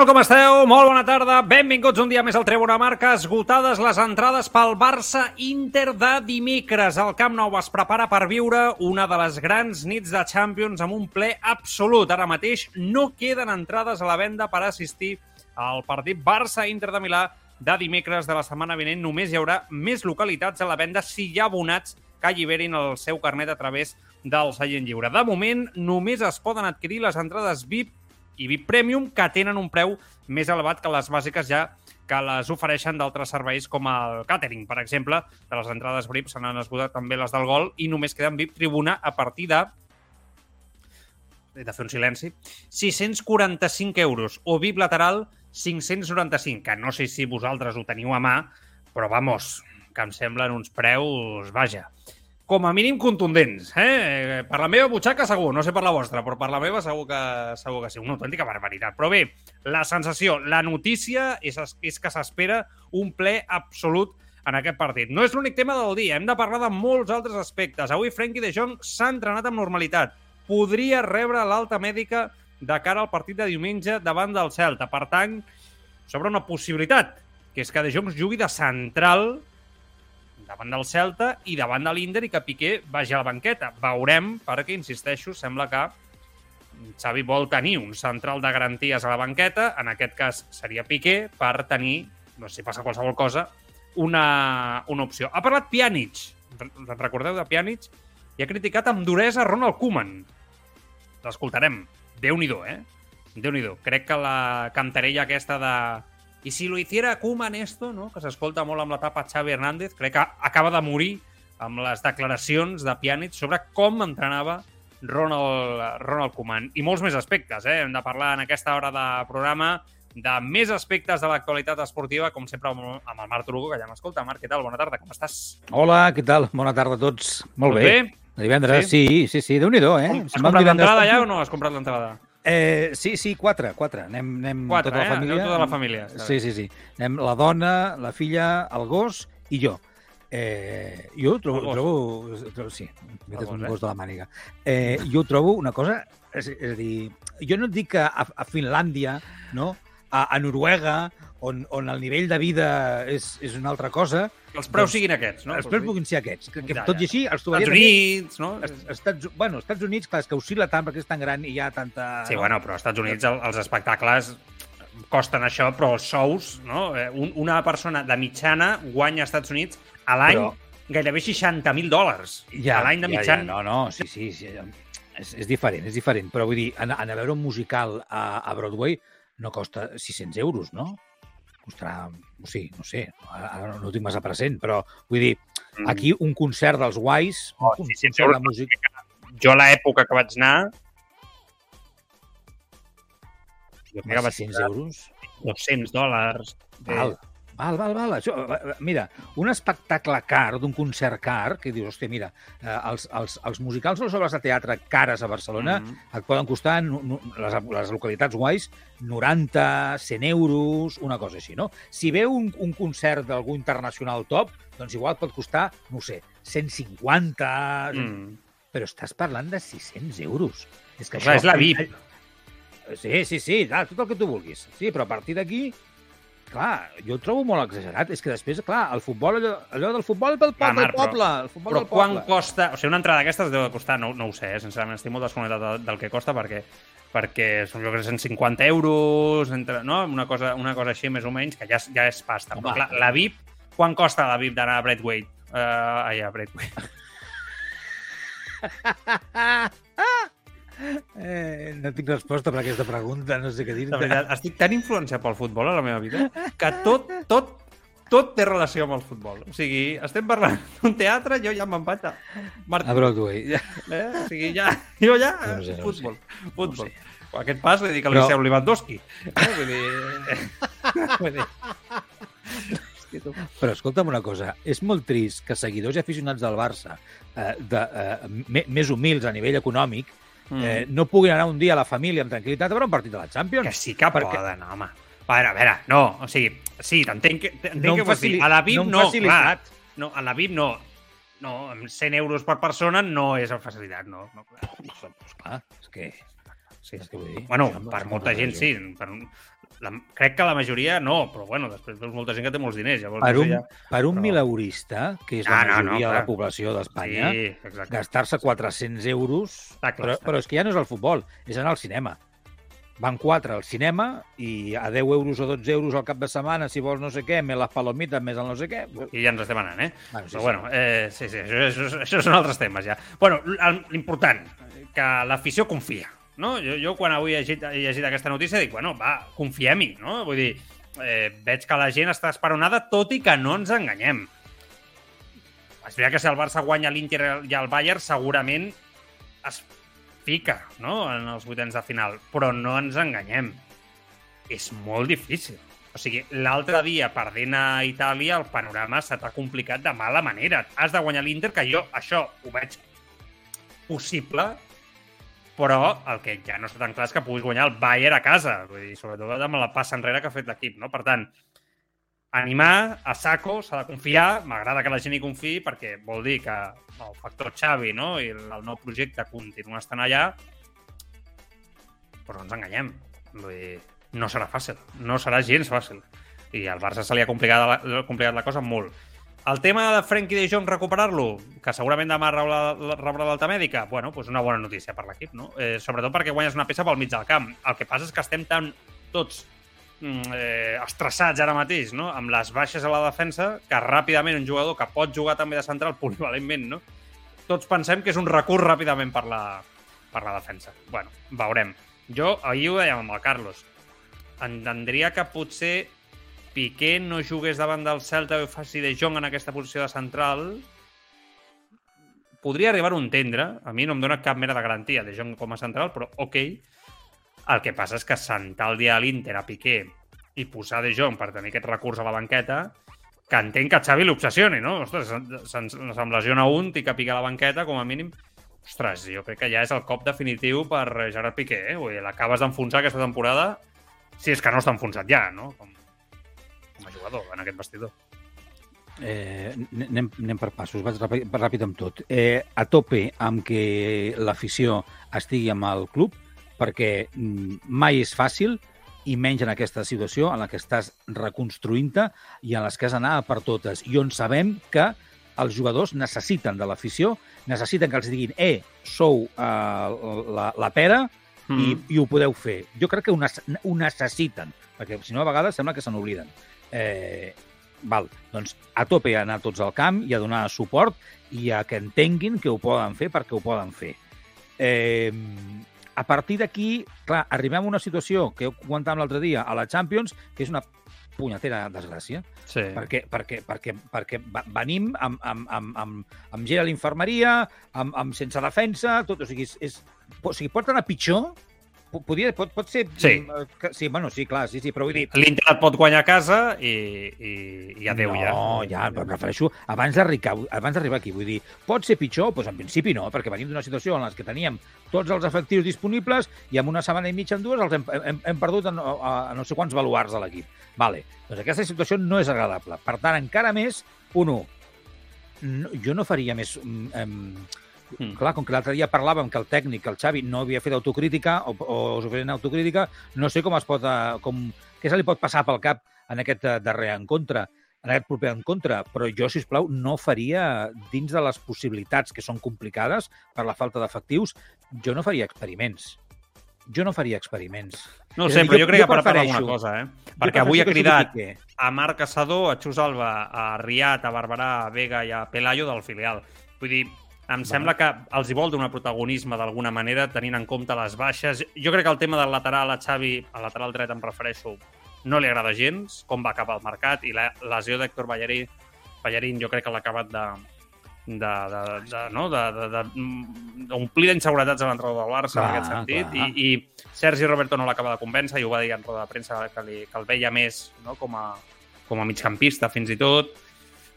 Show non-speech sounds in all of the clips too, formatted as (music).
Tal, com esteu? Molt bona tarda. Benvinguts un dia més al Tribuna Marca. Esgotades les entrades pel Barça Inter de dimecres. El Camp Nou es prepara per viure una de les grans nits de Champions amb un ple absolut. Ara mateix no queden entrades a la venda per assistir al partit Barça-Inter de Milà de dimecres de la setmana vinent. Només hi haurà més localitats a la venda si hi ha abonats que alliberin el seu carnet a través del seient lliure. De moment, només es poden adquirir les entrades VIP i VIP Premium, que tenen un preu més elevat que les bàsiques ja que les ofereixen d'altres serveis com el catering, per exemple. De les entrades VIP se n'han esgotat també les del gol i només queden VIP Tribuna a partir de he de fer un silenci, 645 euros o VIP lateral 595, que no sé si vosaltres ho teniu a mà, però vamos, que em semblen uns preus, vaja, com a mínim contundents. Eh? Per la meva butxaca segur, no sé per la vostra, però per la meva segur que, segur que sí. Una autèntica barbaritat. Però bé, la sensació, la notícia és, és que s'espera un ple absolut en aquest partit. No és l'únic tema del dia, hem de parlar de molts altres aspectes. Avui Frenkie de Jong s'ha entrenat amb normalitat. Podria rebre l'alta mèdica de cara al partit de diumenge davant del Celta. Per tant, sobre una possibilitat, que és que De Jong jugui de central davant del Celta i davant de l'Inder i que Piqué vagi a la banqueta. Veurem, perquè, insisteixo, sembla que Xavi vol tenir un central de garanties a la banqueta, en aquest cas seria Piqué, per tenir, no sé si passa qualsevol cosa, una, una opció. Ha parlat Pjanic, recordeu de Pjanic, i ha criticat amb duresa Ronald Koeman. L'escoltarem. Déu-n'hi-do, eh? Déu-n'hi-do. Crec que la cantarella aquesta de i si lo hiciera Koeman esto, no? que s'escolta molt amb l'etapa Xavi Hernández, crec que acaba de morir amb les declaracions de Pjanic sobre com entrenava Ronald, Ronald Koeman. I molts més aspectes, eh? Hem de parlar en aquesta hora de programa de més aspectes de l'actualitat esportiva, com sempre amb el Marc Turugo, que ja m'escolta. Marc, què tal? Bona tarda, com estàs? Hola, què tal? Bona tarda a tots. Molt, Molt bé. bé? De divendres, sí, sí, sí, sí déu-n'hi-do, eh? Has comprat l'entrada ja o no has comprat l'entrada? Eh, sí, sí, quatre, quatre. Anem, anem Quatre, tota la eh? família. Aneu tota la família, Sí, sí, sí. Anem la dona, la filla, el gos i jo. Eh, jo trobo, trobo, trobo... Sí, m'he un gos, eh? gos de la màniga. Eh, jo trobo una cosa... És, és a dir, jo no et dic que a, a Finlàndia, no? a, a Noruega, on, on el nivell de vida és, és una altra cosa, Que els preus Doncs, siguin aquests, no? els preus puguin ser aquests. Que, que Ja, tot ja. i així els Estats trobaria... també- Units, no? Est- Estats, bueno, Estats Units, clar, és que oscil·la tant perquè és tan gran i hi ha tanta... Sí, bueno, però als Estats Units el, els espectacles costen això, però els sous, no? Eh, Un, una persona de mitjana guanya als Estats Units a l'any Però- gairebé 60.000 dòlars. a l'any de ja, mitjana. Ja, no, no, sí, sí, sí és, és diferent, és diferent. Però vull dir, anar, anar a veure un musical a, a Broadway no costa 600 euros, no? Costarà, o sigui, no sé, ara, no ho tinc massa present, però vull dir, aquí un concert dels guais, Mm. Oh, un 600 concert de música... Jo a l'època que vaig anar... Jo crec que Home, vaig 600 pagar euros. 200 dòlars. Eh, Val, val, val, val. Això, eh, mira, un espectacle car, d'un concert car, que dius, hòstia, mira, eh, els, els, els musicals o les obres de teatre cares a Barcelona Mhm. et poden costar, no, no, les, les localitats guais, 90, 100 euros, una cosa així, no? Si ve un, un concert d'algú internacional top, doncs igual pot costar, no sé, 150... Mm. Però estàs parlant de 600 euros. És que Clar, és la VIP. Sí, sí, sí, clar, tot el que tu vulguis. Sí, però a partir d'aquí, clar, jo ho trobo molt exagerat. És que després, clar, el futbol, allò, allò del futbol pel poble, Marc, el poble, el futbol Però del quan poble. costa... O sigui, una entrada d'aquestes deu de costar, no, no ho sé, eh? sincerament, estic molt desconnectat del, del que costa perquè perquè són jo crec que 150 euros, entre, no? una, cosa, una cosa així més o menys, que ja, ja és pasta. Home. Però, clar, la VIP, quan costa la VIP d'anar a Braithwaite? Uh, ai, a Braithwaite. (laughs) (laughs) Eh, no tinc resposta per aquesta pregunta, no sé què De dir-te. veritat, estic tan influenciat pel futbol a la meva vida que tot, tot, tot té relació amb el futbol. O sigui, estem parlant d'un teatre, jo ja me'n vaig a... Mart... A Broadway. Eh? O sigui, ja, jo ja... No sé, no ho sé. futbol, futbol. No Aquest pas li dic a Però- Liceu Lewandowski. Eh? Vull dir... (laughs) Vull dir... Però escolta'm una cosa, és molt trist que seguidors i aficionats del Barça, eh, de, eh, més humils a nivell econòmic, mm. eh, no puguin anar un dia a la família amb tranquil·litat a veure un partit de la Champions. Que sí que perquè... poden, home. A veure, a veure, no, o sigui, sí, t'entenc que, no que facili... a la VIP no, no clar, no, a la VIP no, no, amb 100 euros per persona no és facilitat, no. no clar. Pues clar, és que... Sí, és que vull dir. Bueno, per molta gent sí, per, la, crec que la majoria no, però bueno, després veus molta gent que té molts diners. Llavors, per un, ja... per un però... mileurista, que és la ah, majoria no, no, de la població d'Espanya, sí, gastar-se 400 euros... Està clar, però, però és que ja no és el futbol, és anar al cinema. Van quatre al cinema i a 10 euros o 12 euros al cap de setmana, si vols no sé què, més les palomites, més el no sé què... I ja ens estem anant, eh? Bueno, sí, Però sí. bueno, eh, sí, sí, això, això, això són altres temes ja. Bueno, l'important, que l'afició confia no? Jo, jo quan avui he llegit, he llegit aquesta notícia dic, bueno, va, confiem-hi, no? Vull dir, eh, veig que la gent està esperonada, tot i que no ens enganyem. És veritat que si el Barça guanya l'Inter i el Bayern, segurament es fica no? en els vuitens de final, però no ens enganyem. És molt difícil. O sigui, l'altre dia, perdent a Itàlia, el panorama se t'ha complicat de mala manera. Has de guanyar l'Inter, que jo això ho veig possible, però el que ja no està tan clar és que puguis guanyar el Bayern a casa, vull dir, sobretot amb la passa enrere que ha fet l'equip, no? Per tant, animar a saco, s'ha de confiar, m'agrada que la gent hi confiï perquè vol dir que el factor Xavi no? i el, nou projecte continua estant allà, però no ens enganyem. Vull dir, no serà fàcil, no serà gens fàcil. I al Barça se li ha complicat la, complicat la cosa molt. El tema de Frenkie de Jong recuperar-lo, que segurament demà rebrà l'alta mèdica, bueno, doncs una bona notícia per l'equip, no? Eh, sobretot perquè guanyes una peça pel mig del camp. El que passa és que estem tan tots mm, eh, estressats ara mateix, no? amb les baixes a la defensa, que ràpidament un jugador que pot jugar també de central polivalentment, no? tots pensem que és un recurs ràpidament per la, per la defensa. bueno, veurem. Jo ahir ho dèiem amb el Carlos. Entendria que potser Piqué no jugués davant del Celta i faci de Jong en aquesta posició de central, podria arribar a entendre. A mi no em dona cap mena de garantia de Jong com a central, però ok. El que passa és que sentar el dia a l'Inter a Piqué i posar de Jong per tenir aquest recurs a la banqueta, que entenc que Xavi l'obsessioni, no? Ostres, se'm lesiona un, i que pica a la banqueta, com a mínim. Ostres, jo crec que ja és el cop definitiu per Gerard Piqué, eh? L'acabes d'enfonsar aquesta temporada, si és que no està enfonsat ja, no? Com com a jugador en aquest vestidor. Eh, anem, anem per passos, vaig ràpid, ràpid amb tot. Eh, a tope amb que l'afició estigui amb el club, perquè mm, mai és fàcil, i menys en aquesta situació en la que estàs reconstruint-te i en les que has d'anar per totes, i on sabem que els jugadors necessiten de l'afició, necessiten que els diguin eh, sou uh, la, la pera mm. i, i ho podeu fer. Jo crec que ho, ho necessiten, perquè si no a vegades sembla que se n'obliden. Eh, val, doncs a tope a anar tots al camp i a donar suport i a que entenguin que ho poden fer perquè ho poden fer. Eh, a partir d'aquí, clar, arribem a una situació que comentat l'altre dia a la Champions, que és una punyetera desgràcia. Sí. Perquè, perquè, perquè, perquè venim amb, amb, amb, amb, amb gent a l'infermeria, amb, amb sense defensa, tot, o sigui, és, és, o sigui, pot anar pitjor Podia, pot, pot ser... Sí. Mm, que, sí, bueno, sí, clar, sí, sí, però vull dir... L'Inter et pot guanyar a casa i, i, i adeu no, ja. No, ja, però prefereixo abans d'arribar aquí. Vull dir, pot ser pitjor? Doncs en principi no, perquè venim d'una situació en què teníem tots els efectius disponibles i en una setmana i mitja en dues els hem, hem, hem perdut a, a, a no sé quants baluars de l'equip. Vale. Doncs aquesta situació no és agradable. Per tant, encara més, un 1. No, jo no faria més... Um, Mm. Clar, com que l'altre dia parlàvem que el tècnic, el Xavi, no havia fet autocrítica o, o suficient autocrítica, no sé com es pot... Eh, com, què se li pot passar pel cap en aquest eh, darrer encontre, en aquest proper encontre, però jo, si us plau, no faria, dins de les possibilitats que són complicades per la falta d'efectius, jo no faria experiments. Jo no faria experiments. No sé, dir, però jo, jo crec jo que per alguna cosa, eh? Perquè avui ha cridat a Marc Caçador, a Xus Alba, a Riat, a Barberà, a Vega i a Pelayo del filial. Vull dir, em sembla que els hi vol donar protagonisme d'alguna manera, tenint en compte les baixes. Jo crec que el tema del lateral a Xavi, al lateral dret em refereixo, no li agrada gens, com va acabar el mercat, i la lesió d'Héctor Ballerí, Ballerín jo crec que l'ha acabat de, de, de, de, no? d'omplir d'inseguretats a l'entrada del Barça clar, en aquest sentit i, i Sergi Roberto no l'acaba de convèncer i ho va dir en roda de premsa que, li, que el veia més no? com, a, com a migcampista fins i tot.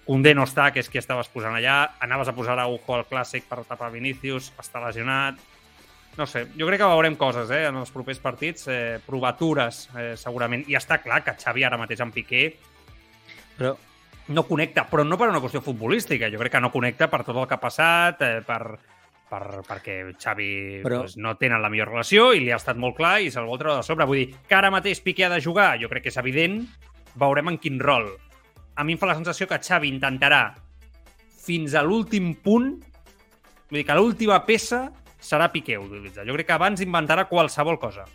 Condé no està, que és qui estaves posant allà. Anaves a posar a Ujo al clàssic per tapar Vinícius, està lesionat. No sé, jo crec que veurem coses eh, en els propers partits, eh, provatures, eh, segurament. I està clar que Xavi ara mateix amb Piqué Però no connecta, però no per una qüestió futbolística. Jo crec que no connecta per tot el que ha passat, eh, per, per, perquè Xavi Però- doncs, no tenen la millor relació i li ha estat molt clar i se'l vol treure de sobre. Vull dir, que ara mateix Piqué ha de jugar, jo crec que és evident, veurem en quin rol. A mi em fa la sensació que Xavi intentarà fins a l'últim punt, vull dir que l'última peça serà Piqué utilitzar. Jo crec que abans inventarà qualsevol cosa.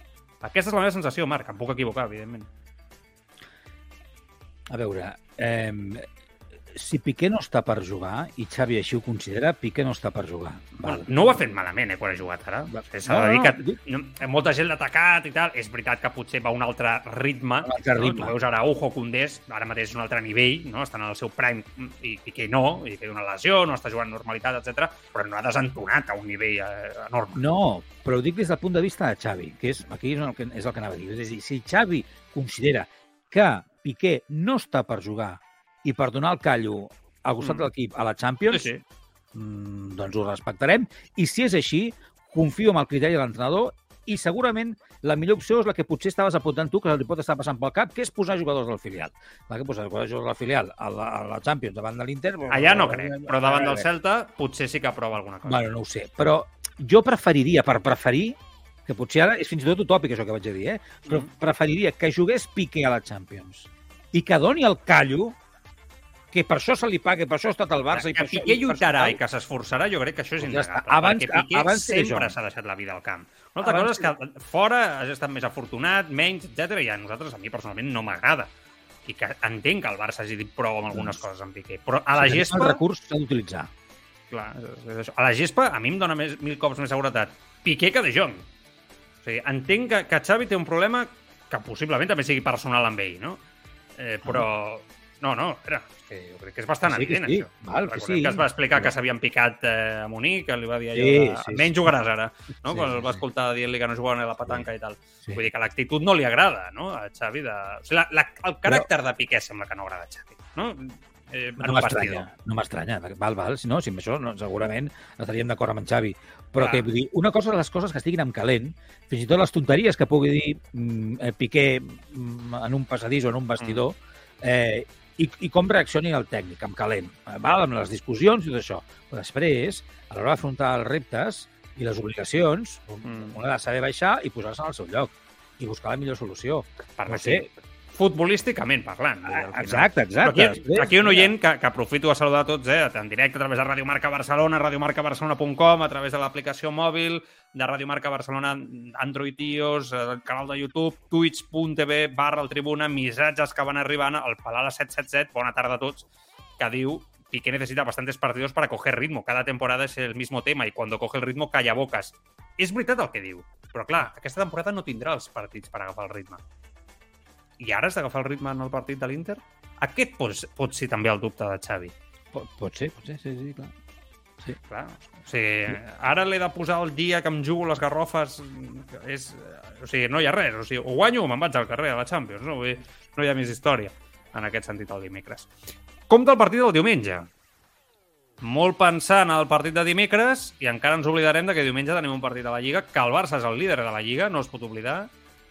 Aquesta és la meva sensació, Marc. Em puc equivocar, evidentment. A veure, eh, si Piqué no està per jugar, i Xavi així ho considera, Piqué no està per jugar. Val. No ho ha fet malament, eh, quan ha jugat ara. Va- S'ha no, de dir no, que dic- no, molta gent l'ha atacat i tal. És veritat que potser va a un altre ritme. Un altre No? ritme. Tu veus ara Ujo, Condés, ara mateix és un altre nivell, no? estan en el seu prime i Piqué no, i té una lesió, no està jugant normalitat, etc. però no ha desentonat a un nivell eh, enorme. No, però ho dic des del punt de vista de Xavi, que és, aquí és el que, és el que anava a dir. És a dir, si Xavi considera que Piqué no està per jugar i per donar el callo al costat Mm. de l'equip a la Champions, Sí, sí. mm, doncs ho respectarem. I si és així, confio en el criteri de l'entrenador i segurament la millor opció és la que potser estaves apuntant tu, que li pot estar passant pel cap, que és posar jugadors del filial. La que posar jugadors del filial a la, a la Champions davant de l'Inter... Allà no crec, però davant del Celta potser sí que aprova alguna cosa. Bueno, no ho sé, però jo preferiria, per preferir, que potser ara és fins i tot utòpic això que vaig a dir, eh? però Mhm. preferiria que jugués Piqué a la Champions i que doni el callo que per això se li paga, per això ha estat al Barça... i que per això, Piqué per lluitarà això- i que s'esforçarà, jo crec que això és Doncs ja innegable. Abans- perquè Piqué abans sempre s'ha deixat la vida al camp. Una altra Abans cosa és que fora has estat més afortunat, menys, etc. i a nosaltres, a mi personalment, no m'agrada. I que entenc que el Barça hagi dit prou amb algunes coses amb Piqué. Però a la Si gespa... El recurs s'ha d'utilitzar. Clar, és, això. A la gespa, a mi em dona més, mil cops més seguretat Piqué que De Jong. O sigui, entenc que, que Xavi té un problema que possiblement també sigui personal amb ell, no? Eh, però... No, no, espera, és que jo crec que és bastant sí, evident, sí. això. Val, que sí. que es va explicar que s'havien picat eh, a Munic, que li va dir allò Sí, de... sí, menys sí. jugaràs ara, no? Sí, Quan sí, el va sí. escoltar dient-li que no jugaven a la petanca i tal. Sí. Vull dir que l'actitud no li agrada, no?, a Xavi. De... O sigui, la, la, el caràcter de Piqué sembla que no agrada a Xavi, no? Eh, No m'estranya, no m'estranya. Val, val, si no, si amb això no, segurament estaríem d'acord amb en Xavi. Però Clar. que vull dir, una cosa de les coses que estiguin en calent, fins i tot les tonteries que pugui dir mm, eh, Piqué mm, en un passadís o en un vestidor, eh, i, i com reaccioni el tècnic, amb calent, eh, val? amb les discussions i tot això. Però després, a l'hora d'afrontar els reptes i les obligacions, Mm. un ha de saber baixar i posar-se al seu lloc i buscar la millor solució. Per No sé, futbolísticament parlant. al. Exacte, Però exacte. aquí, aquí un oient que, que aprofito a saludar a tots, eh, en directe a través de Radio Marca Barcelona, radiomarcabarcelona.com, a través de l'aplicació mòbil, de Radio Marca Barcelona, Android iOS, el canal de YouTube, twitch.tv barra el Tribuna, missatges que van arribant, el Palala 777, bona tarda a tots, que diu Piqué necesita bastantes partidos para coger ritmo. Cada temporada es el mismo tema y cuando coge el ritmo calla bocas. És veritat el que diu, però clar, aquesta temporada no tindrà els partits per agafar el ritme. I ara has d'agafar el ritme en el partit de l'Inter? Aquest pot, pot ser també el dubte de Xavi. Pot, pot ser, pot ser, sí, sí, clar. Clar, o sigui, ara l'he de posar el dia que em jugo les garrofes és, o sigui, no hi ha res, o sigui, o guanyo o me'n vaig al carrer a la Champions, no? Dir, no hi ha més història en aquest sentit el dimecres. Compte el partit del diumenge. Molt pensant al partit de dimecres i encara ens oblidarem de que diumenge tenim un partit de la Lliga, que el Barça és el líder de la Lliga, no es pot oblidar,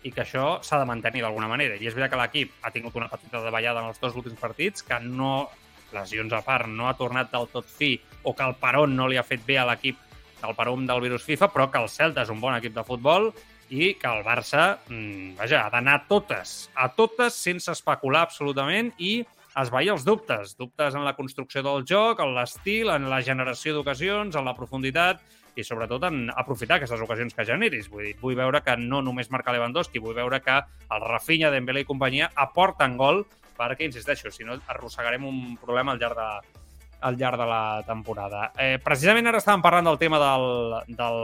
i que això s'ha de mantenir d'alguna manera. I és veritat que l'equip ha tingut una petita davallada en els dos últims partits, que no, lesions a part, no ha tornat del tot fi, o que el Peron no li ha fet bé a l'equip del Peron del virus FIFA, però que el Celta és un bon equip de futbol i que el Barça, mmm, vaja, ha d'anar a totes, a totes, sense especular absolutament, i esvair els dubtes. Dubtes en la construcció del joc, en l'estil, en la generació d'ocasions, en la profunditat i sobretot en aprofitar aquestes ocasions que generis. Vull dir, vull veure que no només marca Lewandowski, vull veure que el Rafinha, Dembélé i companyia aporten gol perquè, insisteixo, si no arrossegarem un problema al llarg de, al llarg de la temporada. Eh, precisament ara estàvem parlant del tema del, del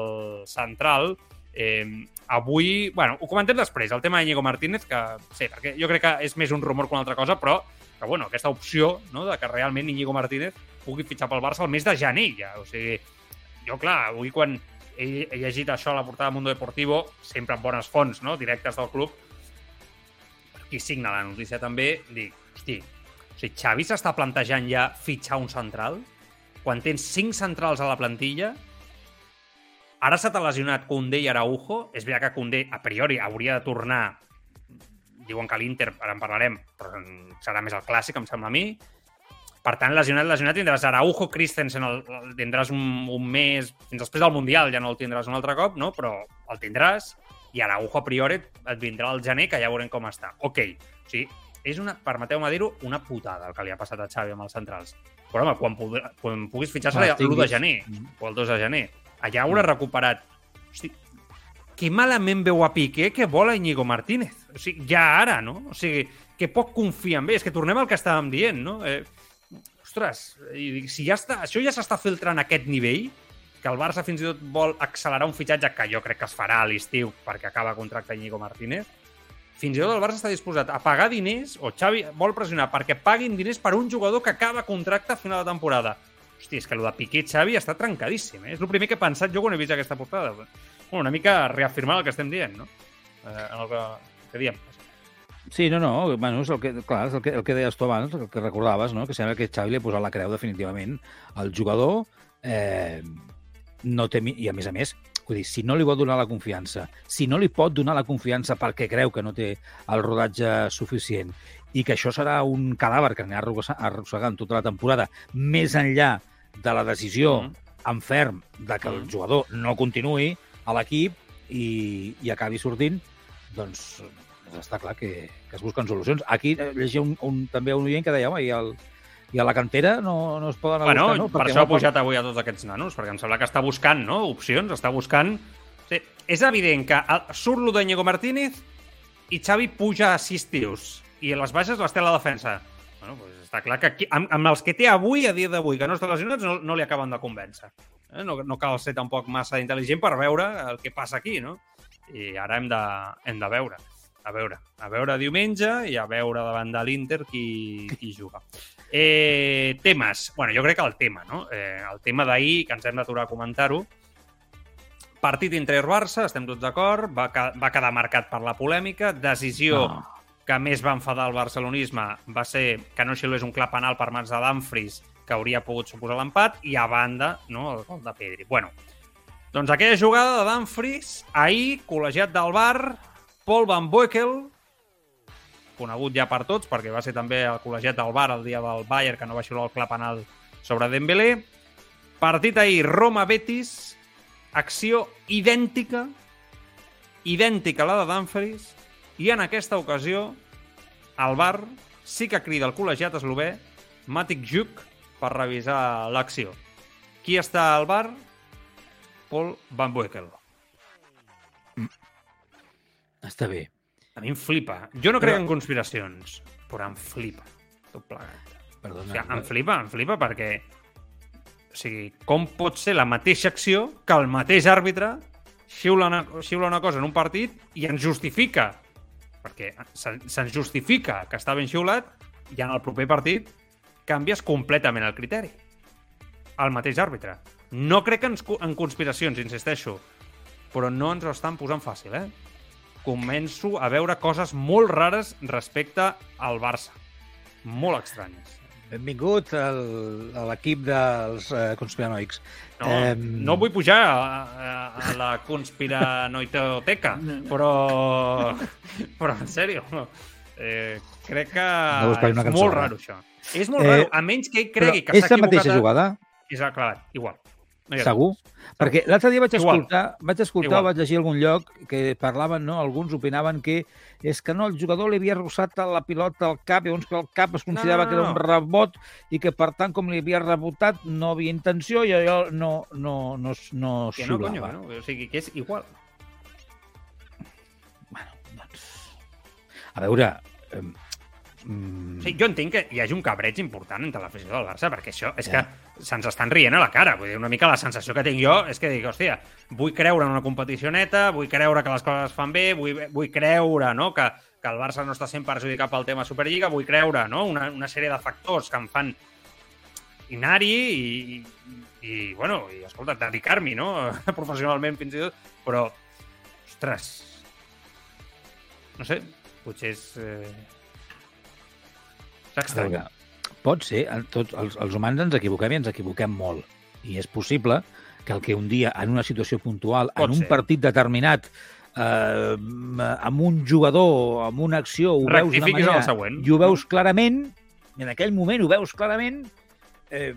central. Eh, avui, bueno, ho comentem després, el tema d'Iñigo Martínez, que sí, perquè jo crec que és més un rumor que una altra cosa, però que, bueno, aquesta opció no, de que realment Iñigo Martínez pugui fitxar pel Barça el mes de gener ja. O sigui, jo, clar, avui quan he, he llegit això a la portada de Mundo Deportivo, sempre amb bones fonts, no?, directes del club, qui signa la notícia també, dic, hosti, O sigui, Xavi s'està plantejant ja fitxar un central? Quan tens cinc centrals a la plantilla, ara s'ha lesionat Koundé i Araujo. És veritat que Koundé, a priori, hauria de tornar diuen que l'Inter, ara en parlarem, però serà més el clàssic, em sembla a mi. Per tant, lesionat, lesionat, tindràs Araujo, Christensen, el, el tindràs un, un mes, fins després del Mundial ja no el tindràs un altre cop, no? però el tindràs, i Araujo a priori et vindrà al gener, que ja veurem com està. Ok, o sigui, és una, permeteu-me dir-ho, una putada el que li ha passat a Xavi amb els centrals. Però, home, quan, podrà, quan puguis fitxar serà l'1 de gener, o el 2 de gener. Allà haurà recuperat... Hosti, que malament veu a Piqué que vol a Íñigo Martínez. O sigui, ja ara, no? O sigui, que poc confia en ell. És que tornem al que estàvem dient, no? Eh, ostres, si ja està, això ja s'està filtrant a aquest nivell, que el Barça fins i tot vol accelerar un fitxatge que jo crec que es farà a l'estiu perquè acaba contracte Íñigo Martínez, fins i tot el Barça està disposat a pagar diners, o Xavi vol pressionar perquè paguin diners per un jugador que acaba contracte a final de temporada. Hosti, és que el de Piqué Xavi està trencadíssim, eh? És el primer que he pensat jo quan he vist aquesta portada. Bueno, una mica reafirmar el que estem dient, no? Eh, en el que, que diem. Sí, no, no, bueno, és el que, clar, és el que, el que deies tu abans, el que recordaves, no? que sembla que Xavi li ha posat la creu definitivament al jugador, eh, no té, i a més a més, vull dir, si no li vol donar la confiança, si no li pot donar la confiança perquè creu que no té el rodatge suficient i que això serà un cadàver que anirà arrossegant tota la temporada, més enllà de la decisió mm. en ferm de que el mm. jugador no continuï a l'equip i, i acabi sortint, doncs doncs està clar que, que es busquen solucions. Aquí eh, llegia un, un, també un oient que deia, home, i, el, i a la cantera no, no es poden bueno, buscar, no? Per això no ha pujat avui a tots aquests nanos, perquè em sembla que està buscant no? opcions, està buscant... Sí, és evident que surt lo de Ñigo Martínez i Xavi puja a sis tios i les baixes les té a la defensa. Bueno, pues està clar que aquí, amb, amb els que té avui, a dia d'avui, que no estan lesionats, no, no li acaben de convèncer. Eh? No, no cal ser tampoc massa intel·ligent per veure el que passa aquí, no? I ara hem de, hem de veure a veure, a veure diumenge i a veure davant de l'Inter qui, qui juga. Eh, temes. Bueno, jo crec que el tema, no? Eh, el tema d'ahir, que ens hem d'aturar a comentar-ho, partit Inter-Barça, estem tots d'acord, va, va quedar marcat per la polèmica, decisió no. que més va enfadar el barcelonisme va ser que no xilés un clar penal per mans de Dumfries, que hauria pogut suposar l'empat, i a banda, no, el gol de Pedri. Bueno, doncs aquella jugada de Dumfries, ahir, col·legiat del bar, Paul Van Boekel, conegut ja per tots, perquè va ser també el col·legiat del bar el dia del Bayern, que no va xiular el clar penal sobre Dembélé. Partit ahir, Roma-Betis, acció idèntica, idèntica a la de Dumfries, i en aquesta ocasió el bar sí que crida el col·legiat eslové Matic Juk per revisar l'acció. Qui està al bar? Paul Van Boekel. Està bé. A mi em flipa. Jo no però... crec en conspiracions, però em flipa tot plegat. Perdona. O sigui, em flipa, em flipa perquè... O sigui, com pot ser la mateixa acció que el mateix àrbitre xiula una, xiula una cosa en un partit i ens justifica perquè se'ns justifica que està ben xiulat i en el proper partit canvies completament el criteri. El mateix àrbitre. No crec en, en conspiracions, insisteixo, però no ens ho estan posant fàcil, eh? Començo a veure coses molt rares respecte al Barça. Molt estranyes. Benvingut al, a l'equip dels uh, conspiranoics. No, eh... no vull pujar a, a, a la conspiranoiteoteca, (laughs) però, però en sèrio, eh, crec que no és molt raro això. És molt eh, raro, a menys que ell cregui que s'ha equivocat... És la mateixa jugada? És clar, igual. No Segur? Perquè l'altre dia vaig Igual. escoltar, vaig escoltar Igual. vaig llegir algun lloc que parlaven, no? alguns opinaven que és que no, el jugador li havia rossat la pilota al cap, llavors que el cap es considerava no, no, no. que era un rebot i que, per tant, com li havia rebotat, no havia intenció i allò no, no, no, no que no, conyo, no? O sigui, que és igual. Bueno, doncs... A veure, Mm. Sí, jo entenc que hi hagi un cabreig important entre l'afició del Barça, perquè això és yeah. que se'ns estan rient a la cara. Vull dir, una mica la sensació que tinc jo és que dic, hòstia, vull creure en una competició neta, vull creure que les coses es fan bé, vull, vull creure no, que, que el Barça no està sent perjudicat pel tema Superliga, vull creure no, una, una sèrie de factors que em fan inari i, i, i bueno, i, escolta, dedicar-m'hi, no?, (laughs) professionalment fins i tot, però, ostres, no sé, potser és... Eh és estrany. pot ser, tots els, els humans ens equivoquem i ens equivoquem molt. I és possible que el que un dia, en una situació puntual, Pot en un ser. partit determinat, eh, amb un jugador, amb una acció, ho veus d'una Rectifiquis manera... següent. I ho veus clarament, i en aquell moment ho veus clarament, eh,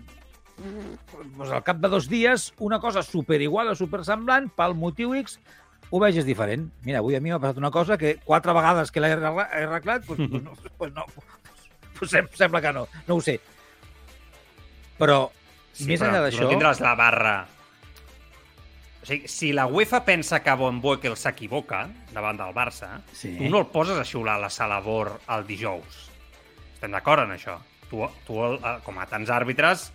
doncs al cap de dos dies, una cosa super igual o super semblant, pel motiu X, ho vegis diferent. Mira, avui a mi m'ha passat una cosa que quatre vegades que l'he arregla- he arreglat, doncs, (laughs) doncs, no, doncs no, sem- sembla que no, no ho sé. Però, Sí, més però enllà d'això... No tindràs la barra... O sigui, si la UEFA pensa que Von Boekel s'equivoca davant del Barça, Sí. tu no el poses a xiular a la sala Bor el dijous. Estem d'acord en això. Tu, tu el, eh, com a tants àrbitres,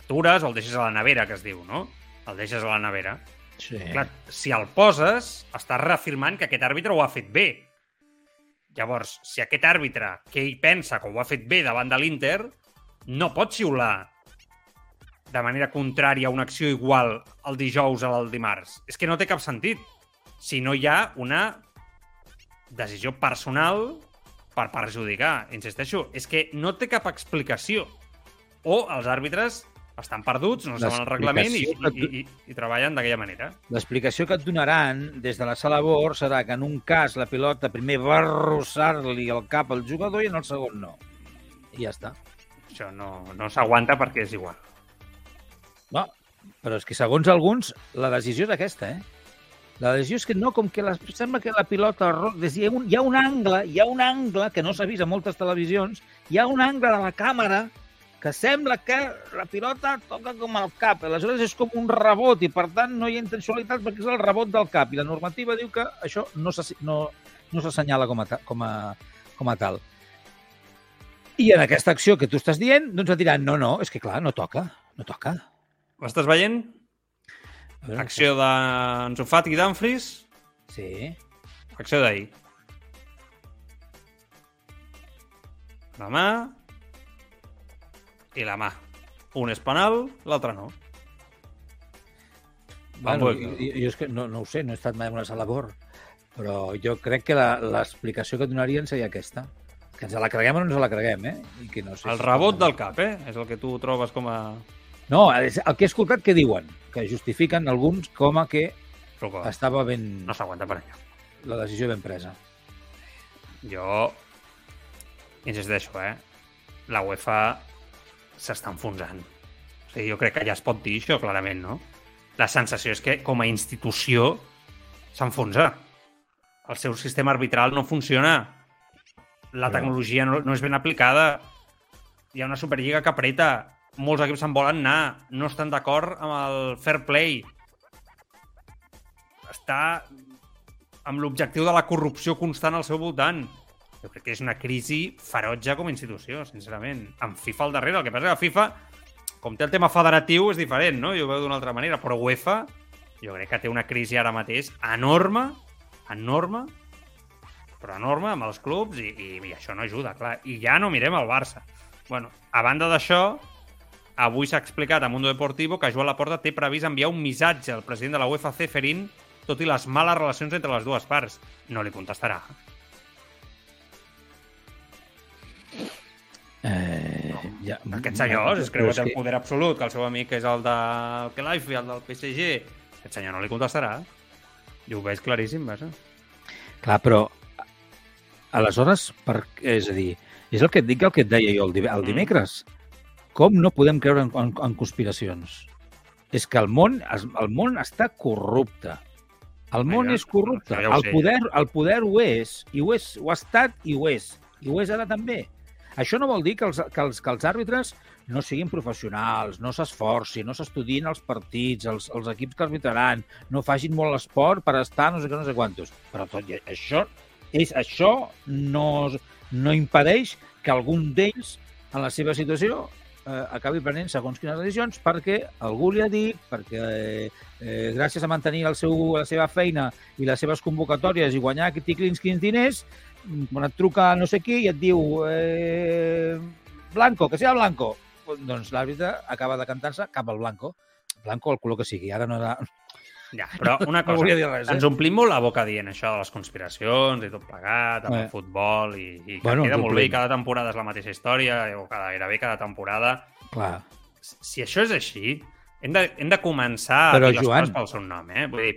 atures o el deixes a la nevera, que es diu, no? El deixes a la nevera. Sí. Clar, si el poses, estàs reafirmant que aquest àrbitre ho ha fet bé. Llavors, si aquest àrbitre, que ell pensa que ho ha fet bé davant de l'Inter, no pot xiular de manera contrària a una acció igual el dijous o el dimarts. És que no té cap sentit. Si no hi ha una decisió personal per perjudicar. Insisteixo, és que no té cap explicació. O els àrbitres estan perduts, no saben el reglament i, que i, i, i treballen d'aquella manera. L'explicació que et donaran des de la sala BOR serà que en un cas la pilota primer va arrossar-li el cap al jugador i en el segon no. I ja està. Això no, no s'aguanta perquè és igual. No, però és que segons alguns la decisió és aquesta, eh? La decisió és que no, com que la, sembla que la pilota... des- Hi ha, un, hi ha un angle, hi ha un angle que no s'ha vist a moltes televisions, hi ha un angle de la càmera que sembla que la pilota toca com al cap. Aleshores és com un rebot i, per tant, no hi ha intencionalitat perquè és el rebot del cap. I la normativa diu que això no s'assi- no, no s'assenyala com, a, com, a, com a tal. I en aquesta acció que tu estàs dient, doncs et diran, no, no, és que clar, no toca, no toca. Ho estàs veient? Veure, Acció d'Ansu Fati i d'Anfris, Sí. acció d'ahir. La mà i la mà. Un és penal, l'altre no. Bueno, jo, jo és que no, no ho sé, no he estat mai en una sala BOR, però jo crec que la- l'explicació que donarien seria aquesta. Que ens la creguem o no ens la creguem, eh? I que no sé El si- rebot del cap, eh? És el que tu trobes com a... No, el que he escoltat que diuen, que justifiquen alguns com a que Però estava ben... no s'aguanta per allà. la decisió ben presa. Jo insisteixo, eh? La UEFA s'està enfonsant. O sigui, jo crec que ja es pot dir això, clarament, no? La sensació és que, com a institució, s'enfonsa. El seu sistema arbitral no funciona. La tecnologia no, no és ben aplicada. Hi ha una Superliga que apreta. Molts equips se'n volen anar. No estan d'acord amb el fair play. Està amb l'objectiu de la corrupció constant al seu voltant. Jo crec que és una crisi ferotge com a institució, sincerament. Amb FIFA al darrere. El que passa que FIFA, com té el tema federatiu, és diferent, no? Jo ho veu d'una altra manera. Però UEFA, jo crec que té una crisi ara mateix enorme, enorme, però enorme amb els clubs i, i, i això no ajuda, clar. I ja no mirem el Barça. Bueno, a banda d'això, avui s'ha explicat a Mundo Deportivo que Joan Laporta té previst enviar un missatge al president de la UEFA, Ceferin, tot i les males relacions entre les dues parts. No li contestarà. Eh, ja, Aquests senyors es creuen el poder absolut, que el seu amic és el del Kelaifi, el del PSG. Aquest senyor no li contestarà. Jo ho veig claríssim, vaja. Clar, però aleshores, per, és a dir, és el que et dic el que et deia jo el, div- el Mm. dimecres. Com no podem creure en, en, en conspiracions? És que el món, es- el món està corrupte. El món Vinga, és corrupte. ja el, poder, el poder ho és, i ho, és, ho ha estat i ho és. I ho és ara també. Això no vol dir que els, que els, que els àrbitres no siguin professionals, no s'esforcin, no s'estudien els partits, els, els equips que arbitraran, no facin molt l'esport per estar no sé què, no sé quantos. Però tot i això, és, això no, no impedeix que algun d'ells, en la seva situació, eh, acabi prenent segons quines decisions perquè algú li ha dit, perquè eh, eh, gràcies a mantenir el seu, la seva feina i les seves convocatòries i guanyar aquest quins, quins diners, quan et truca no sé qui i et diu eh, Blanco, que sigui Blanco, doncs l'àrbitre acaba de cantar-se cap al Blanco. Blanco, el color que sigui. Ara no, era, Ja, però una (laughs) No cosa, volia dir res, eh? ens omplim molt la boca dient això de les conspiracions i tot plegat, amb Eh. el futbol, i, i que Bueno, queda molt bé, i cada temporada és la mateixa història, o cada, gairebé cada temporada. Clar. Si això és així, hem de, hem de començar Però, a dir les Joan- coses pel seu nom, eh? Vull dir,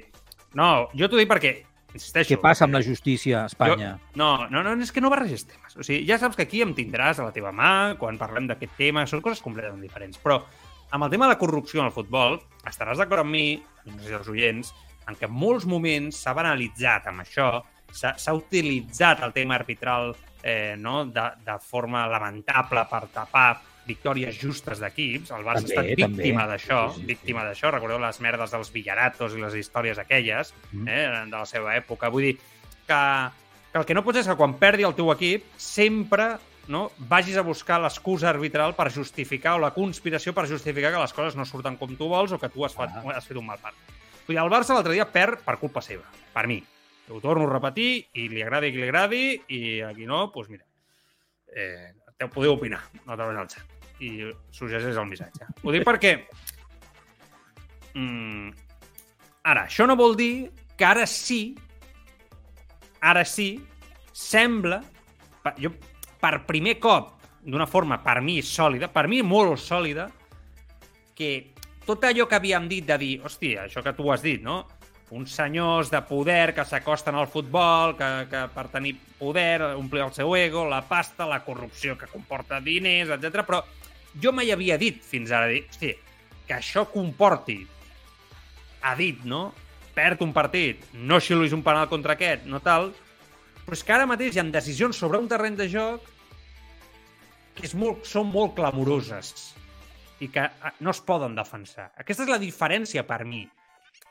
no, jo t'ho dic perquè, insisteixo... Què passa amb la justícia a Espanya? Jo, no, no, no, és que no barreges temes. O sigui, ja saps que aquí em tindràs a la teva mà quan parlem d'aquest tema, són coses completament diferents. Però amb el tema de la corrupció en el futbol, estaràs d'acord amb mi, no sé si els oients, en què en molts moments s'ha banalitzat amb això, s'ha s'ha utilitzat el tema arbitral eh, no? de, de forma lamentable per tapar victòries justes d'equips. El Barça També, ha estat víctima d'això, Sí, sí, sí. víctima d'això. Recordeu les merdes dels Villaratos i les històries aquelles Mm. eh, de la seva època. Vull dir que, que el que no pots és que quan perdi el teu equip sempre no, vagis a buscar l'excusa arbitral per justificar o la conspiració per justificar que les coses no surten com tu vols o que tu has, fet, Ah. has fet un mal part. Vull dir, el Barça l'altre dia perd per culpa seva, per mi. Ho torno a repetir i li agradi qui li agradi i aquí no, doncs mira, eh, podeu opinar a través del xat i suggereix el missatge. Ho dic perquè mm, ara, això no vol dir que ara sí ara sí sembla jo, per primer cop d'una forma per mi sòlida, per mi molt sòlida que tot allò que havíem dit de dir, hòstia, això que tu has dit, no? Uns senyors de poder que s'acosten al futbol, que, que per tenir poder, omplir el seu ego, la pasta, la corrupció que comporta diners, etc. Però jo mai havia dit fins ara, dir, hòstia, que això comporti, ha dit, no? Perd un partit, no xiulis un penal contra aquest, no tal, però és que ara mateix hi ha decisions sobre un terreny de joc que és molt, són molt clamoroses i que eh, no es poden defensar. Aquesta és la diferència per mi.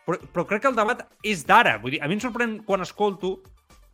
Però, però crec que el debat és d'ara. Vull dir, a mi em sorprèn quan escolto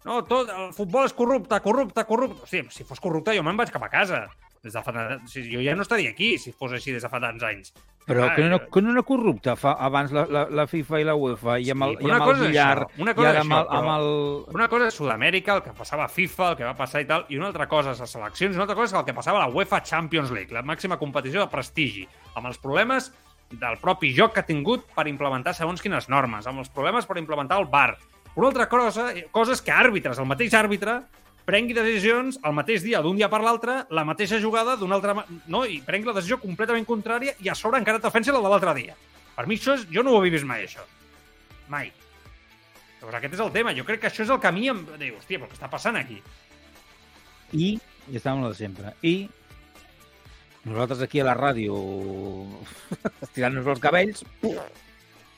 no, tot, el futbol és corrupte, corrupte, corrupte. Sigui, si fos corrupte jo me'n vaig cap a casa. Des de fa, o sigui, jo ja no estaria aquí si fos així des de fa tants anys. Però Ah, que no, que no era corrupte fa, abans la, la, la FIFA i la UEFA i amb el, Sí, i amb el billar això, una i cosa ara és amb el, això, amb el... Una cosa és Sud-amèrica, el que passava a FIFA, el que va passar i tal, i una altra cosa és les seleccions, i una altra cosa és el que passava a la UEFA Champions League, la màxima competició de prestigi, amb els problemes del propi joc que ha tingut per implementar segons quines normes, amb els problemes per implementar el VAR. Una altra cosa, cosa és que àrbitres, el mateix àrbitre, prengui decisions el mateix dia, d'un dia per l'altre, la mateixa jugada d'una altra... No? I prengui la decisió completament contrària i a sobre encara et defensi la de l'altre dia. Per mi això és... Jo no ho he vist mai, això. Mai. Llavors aquest és el tema. Jo crec que això és el mi em diu, hòstia, però què està passant aquí? I, i estàvem amb de sempre, i nosaltres aquí a la ràdio (laughs) estirant-nos els cabells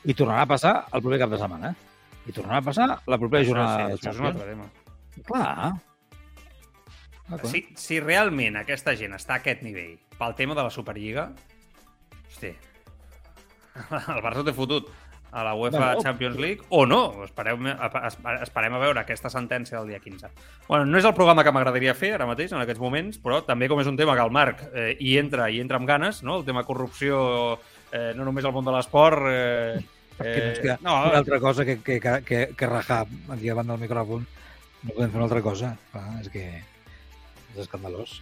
i tornarà a passar el proper cap de setmana. I tornarà a passar la propera Això jornada sí, de això és un altre tema. Clar. Clar. Si, si realment aquesta gent està a aquest nivell pel tema de la Superliga, hosti, (laughs) el Barça té fotut a la UEFA Bueno. Champions League o no. Esperem, espe- esperem a veure aquesta sentència del dia 15. Bueno, no és el programa que m'agradaria fer ara mateix, en aquests moments, però també com és un tema que el Marc eh, hi entra i entra amb ganes, no? el tema corrupció, eh, no només al món de l'esport... Eh, Perquè no no, una altra cosa que, que, que, que, que rajar aquí davant del micròfon. No podem fer una altra cosa. Clar, és que és escandalós.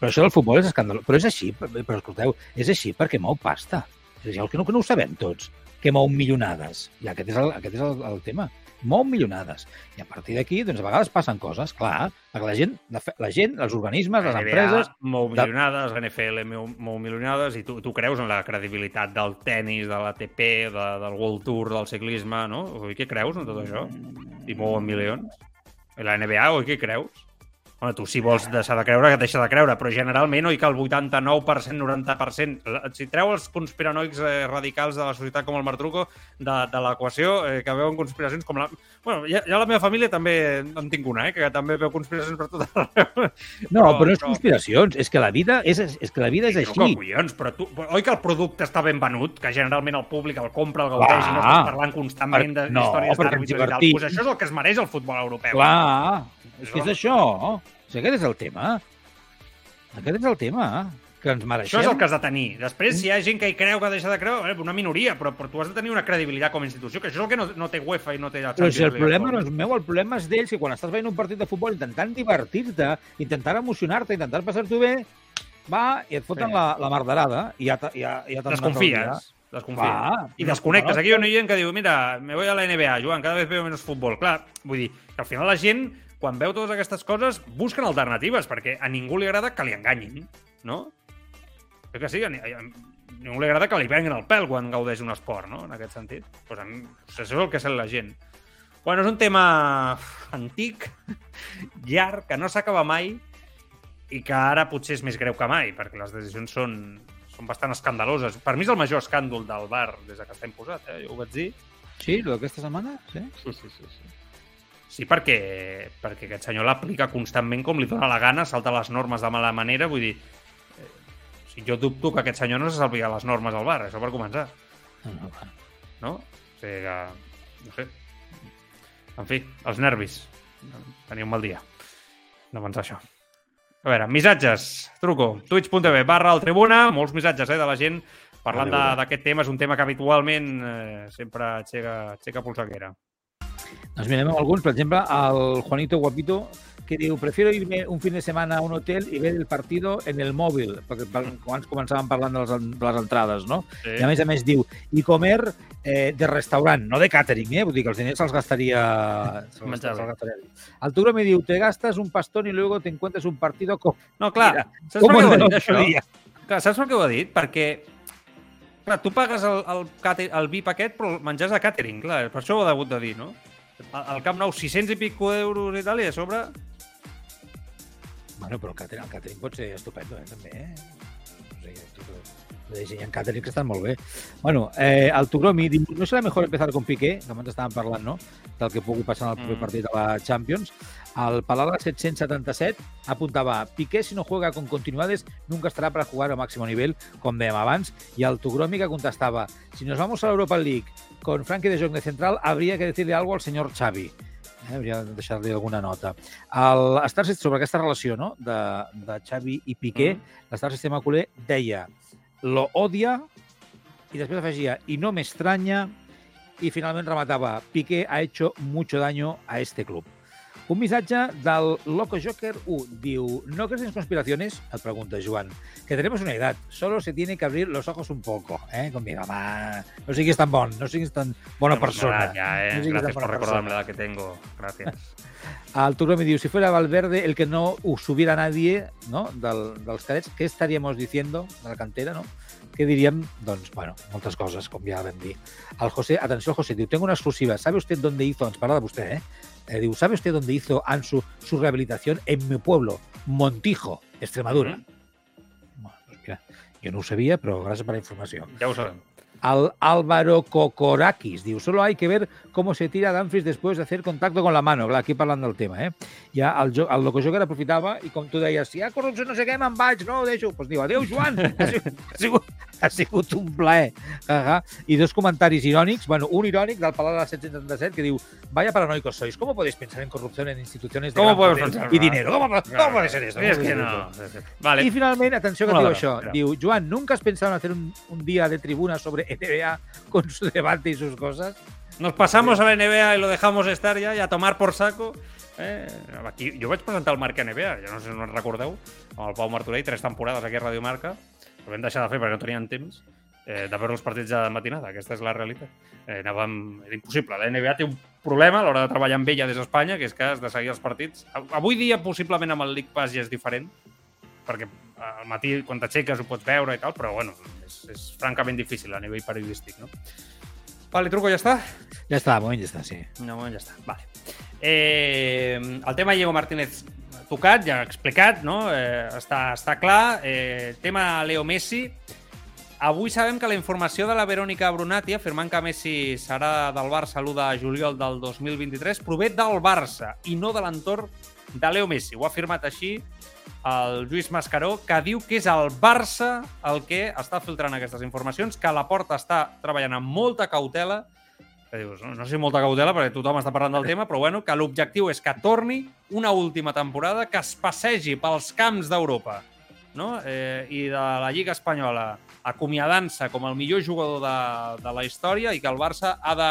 Però això del futbol és escandalós. Però és així, però escolteu, és així perquè mou pasta. És així, el que no, que no ho sabem tots, que mou milionades. I aquest és el, aquest és el, el tema. Mou milionades. I a partir d'aquí, doncs, a vegades passen coses, clar, perquè la gent, la, fe- la gent els organismes, les La NBA empreses... Mou milionades, la NFL mou, mou milionades, i tu, tu creus en la credibilitat del tennis, de l'ATP, de, del World Tour, del ciclisme, no? Oi, què creus en tot això? I mouen milions? I la NBA, oi, què creus? Home, tu si vols deixar de creure, que deixa de creure, però generalment, oi que el 89%, 90%, la- si treu els conspiranoics eh, radicals de la societat com el Martruco de, de l'equació, eh, que veuen conspiracions com la... Bueno, ja, ja la meva família també en tinc una, eh, que també veu conspiracions per tot arreu. (laughs) No, però, no és però- conspiracions, és que la vida és, és, que la vida és Però així. que collons, però tu, oi que el producte està ben venut, que generalment el públic el compra, el gaudeix, Clar. i no estàs parlant constantment no, d'històries ens d'àrbitres i tal. Pues això és el que es mereix el futbol europeu. Clar, és que és això. O sigui, aquest és el tema. Aquest és el tema que ens mereixem. Això és el que has de tenir. Després, si hi ha gent que hi creu que deixa de creure, eh, una minoria, però, però tu has de tenir una credibilitat com a institució, que això és el que no, no té UEFA i no té la Però si el problema no és actualment. meu, el problema és d'ells, que quan estàs veient un partit de futbol intentant divertir-te, intentant emocionar-te, intentant passar-t'ho bé, va i et foten Sí. la, la marderada i ja, ja, ja dia. Desconfies. desconfies. Va, I desconnectes. Aquí hi ha gent que diu, mira, me voy a la NBA, Joan, cada vez veo menos futbol. Clar, vull dir que al final la gent, quan veu totes aquestes coses, busquen alternatives, perquè a ningú li agrada que li enganyin, no? Crec que sí, a, a, a ningú li agrada que li venguin el pèl quan gaudeix un esport, no? En aquest sentit. Pues a mi, això és el que sent la gent. Bueno, és un tema antic, llarg, que no s'acaba mai i que ara potser és més greu que mai, perquè les decisions són, són bastant escandaloses. Per mi és el major escàndol del bar des de que està imposat, eh? jo ho vaig dir. Sí, lo d'aquesta setmana? Sí. Sí, sí, sí. Sí, sí perquè, perquè aquest senyor l'aplica constantment com li dóna la gana, salta les normes de mala manera, vull dir... Eh, o sigui, jo dubto que aquest senyor no se salvi les normes al bar, això per començar, No, no, va. no? O sigui que... No sé. En fi, els nervis. Tenia un mal dia de pensar això. A veure, missatges. Truco. Twitch.tv barra el Tribuna. Molts missatges eh, de la gent parlant d'aquest tema. És un tema que habitualment eh, sempre aixeca, aixeca polseguera. Doncs mirem alguns, per exemple, el Juanito Guapito, que diu, prefiero irme un fin de semana a un hotel y ver el partido en el móvil, perquè per- abans començàvem parlant de les, de les entrades, no? Sí. I a més a més diu, i comer eh, de restaurant, no de catering, eh? Vull dir que els diners se'ls gastaria... (laughs) Se'ls bé. gastaria. El Turo me diu, te gastas un pastón y luego te encuentras un partido con... No, clar, Mira, saps per ¿Cómo què ho ha dit, això? podía? Clar, saps per què ho ha dit? Perquè clar, tu pagues el, el, el VIP aquest, però el menjars a catering, clar, per això ho ha hagut de dir, no? Al, al Camp Nou, 600 i pico d'euros i tal, i a sobre... Bueno, però el catering, el catering pot ser estupendo, eh, també, eh? O sigui, tot dissenyant catering que estan molt bé. Bueno, eh, el Tugromi diu, no serà mejor empezar con Piqué, que abans estàvem parlant, no?, del que pugui passar en el proper Mm. partit de la Champions. El Paladar 777 apuntava, Piqué si no juega con continuidades nunca estará para jugar a máximo nivel, com dèiem abans, i el Tugromi que contestava, si nos vamos a la Europa League con Frankie de Jong de central, habría que decirle algo al señor Xavi. Eh, hauria de deixar-li alguna nota. El Star System, sobre aquesta relació no? de, de Xavi i Piqué, Mm. mm. l'Star System Culé deia lo odia i després afegia y no me extraña i finalment rematava Piqué ha hecho mucho daño a este club. Un missatge del Loco Joker 1 diu ¿No crees en conspiraciones? Et pregunta Joan. Que tenemos una edad, solo se tiene que abrir los ojos un poco. Eh? Com diga, home, no siguis tan bon, no siguis tan bona persona. Ja, eh? No bona per recordarme la que tengo. Gràcies. (laughs) Al Turro me diu, si fuera Valverde el que no subiera nadie no? Del, dels cadets, què estaríamos diciendo de la cantera, no? Què diríem? Doncs, bueno, moltes coses, com ja vam dir. El José, atenció José, diu, tengo una exclusiva. ¿Sabe usted dónde hizo, ens parla de vostè, eh? eh diu, ¿sabe usted dónde hizo Ansu su rehabilitación? En mi pueblo, Montijo, Extremadura. Mhm. Bueno, pues mira, jo no ho sabia, però gràcies per la informació. Ja ho sabem. Al Álvaro Kokorakis diu, solo hay que ver cómo se tira Dumfries después de hacer contacto con la mano. Clar, aquí parlant del tema, eh? Ja el, jo, el Loco Joker aprofitava i com tu deies, si hi ha corrupció no sé què, me'n vaig, no ho deixo. Doncs pues diu, adéu, Joan, (laughs) ha sigut, ha sigut, ha sigut un plaer. Uh -huh. I dos comentaris irònics, bueno, un irònic del Palau de la 777 que diu, vaya paranoicos sois, ¿cómo podéis pensar en corrupción en instituciones de ¿Cómo gran poder pensar? y dinero? ¿Cómo, cómo puede ser esto? ¿Cómo que no. Vale. Y finalment, atenció que Una diu de això, espera. diu, Joan, ¿nunca has pensado en hacer un, un día de tribuna sobre NBA con su debate y sus cosas? Nos pasamos a la NBA y lo dejamos estar ya y a tomar por saco. Eh, aquí, jo vaig presentar el Marca NBA, ja no sé si no recordeu, amb el Pau Martorell, tres temporades aquí a Radio Marca. Ho vam deixar de fer perquè no teníem temps eh, de veure els partits de matinada. Aquesta és la realitat. Eh, anàvem... Era impossible. La NBA té un problema a l'hora de treballar amb ella des d'Espanya, que és que has de seguir els partits. Avui dia, possiblement, amb el League Pass ja és diferent, perquè al matí, quan t'aixeques, ho pots veure i tal, però, bueno, és, és francament difícil a nivell periodístic, no? Vale, truco, ja està? Ja està, de moment ja està, sí. No, ja està. Vale. Eh, el tema Diego Martínez tocat, ja explicat, no? Eh, està, està clar. Eh, tema Leo Messi. Avui sabem que la informació de la Verònica Brunati afirmant que Messi serà del Barça l'1 de juliol del 2023 prové del Barça i no de l'entorn de Leo Messi. Ho ha afirmat així el Lluís Mascaró, que diu que és el Barça el que està filtrant aquestes informacions, que la porta està treballant amb molta cautela, que dius, no, no sé molta cautela perquè tothom està parlant del tema, però bueno, que l'objectiu és que torni una última temporada, que es passegi pels camps d'Europa no? eh, i de la Lliga Espanyola acomiadant-se com el millor jugador de, de la història i que el Barça ha de,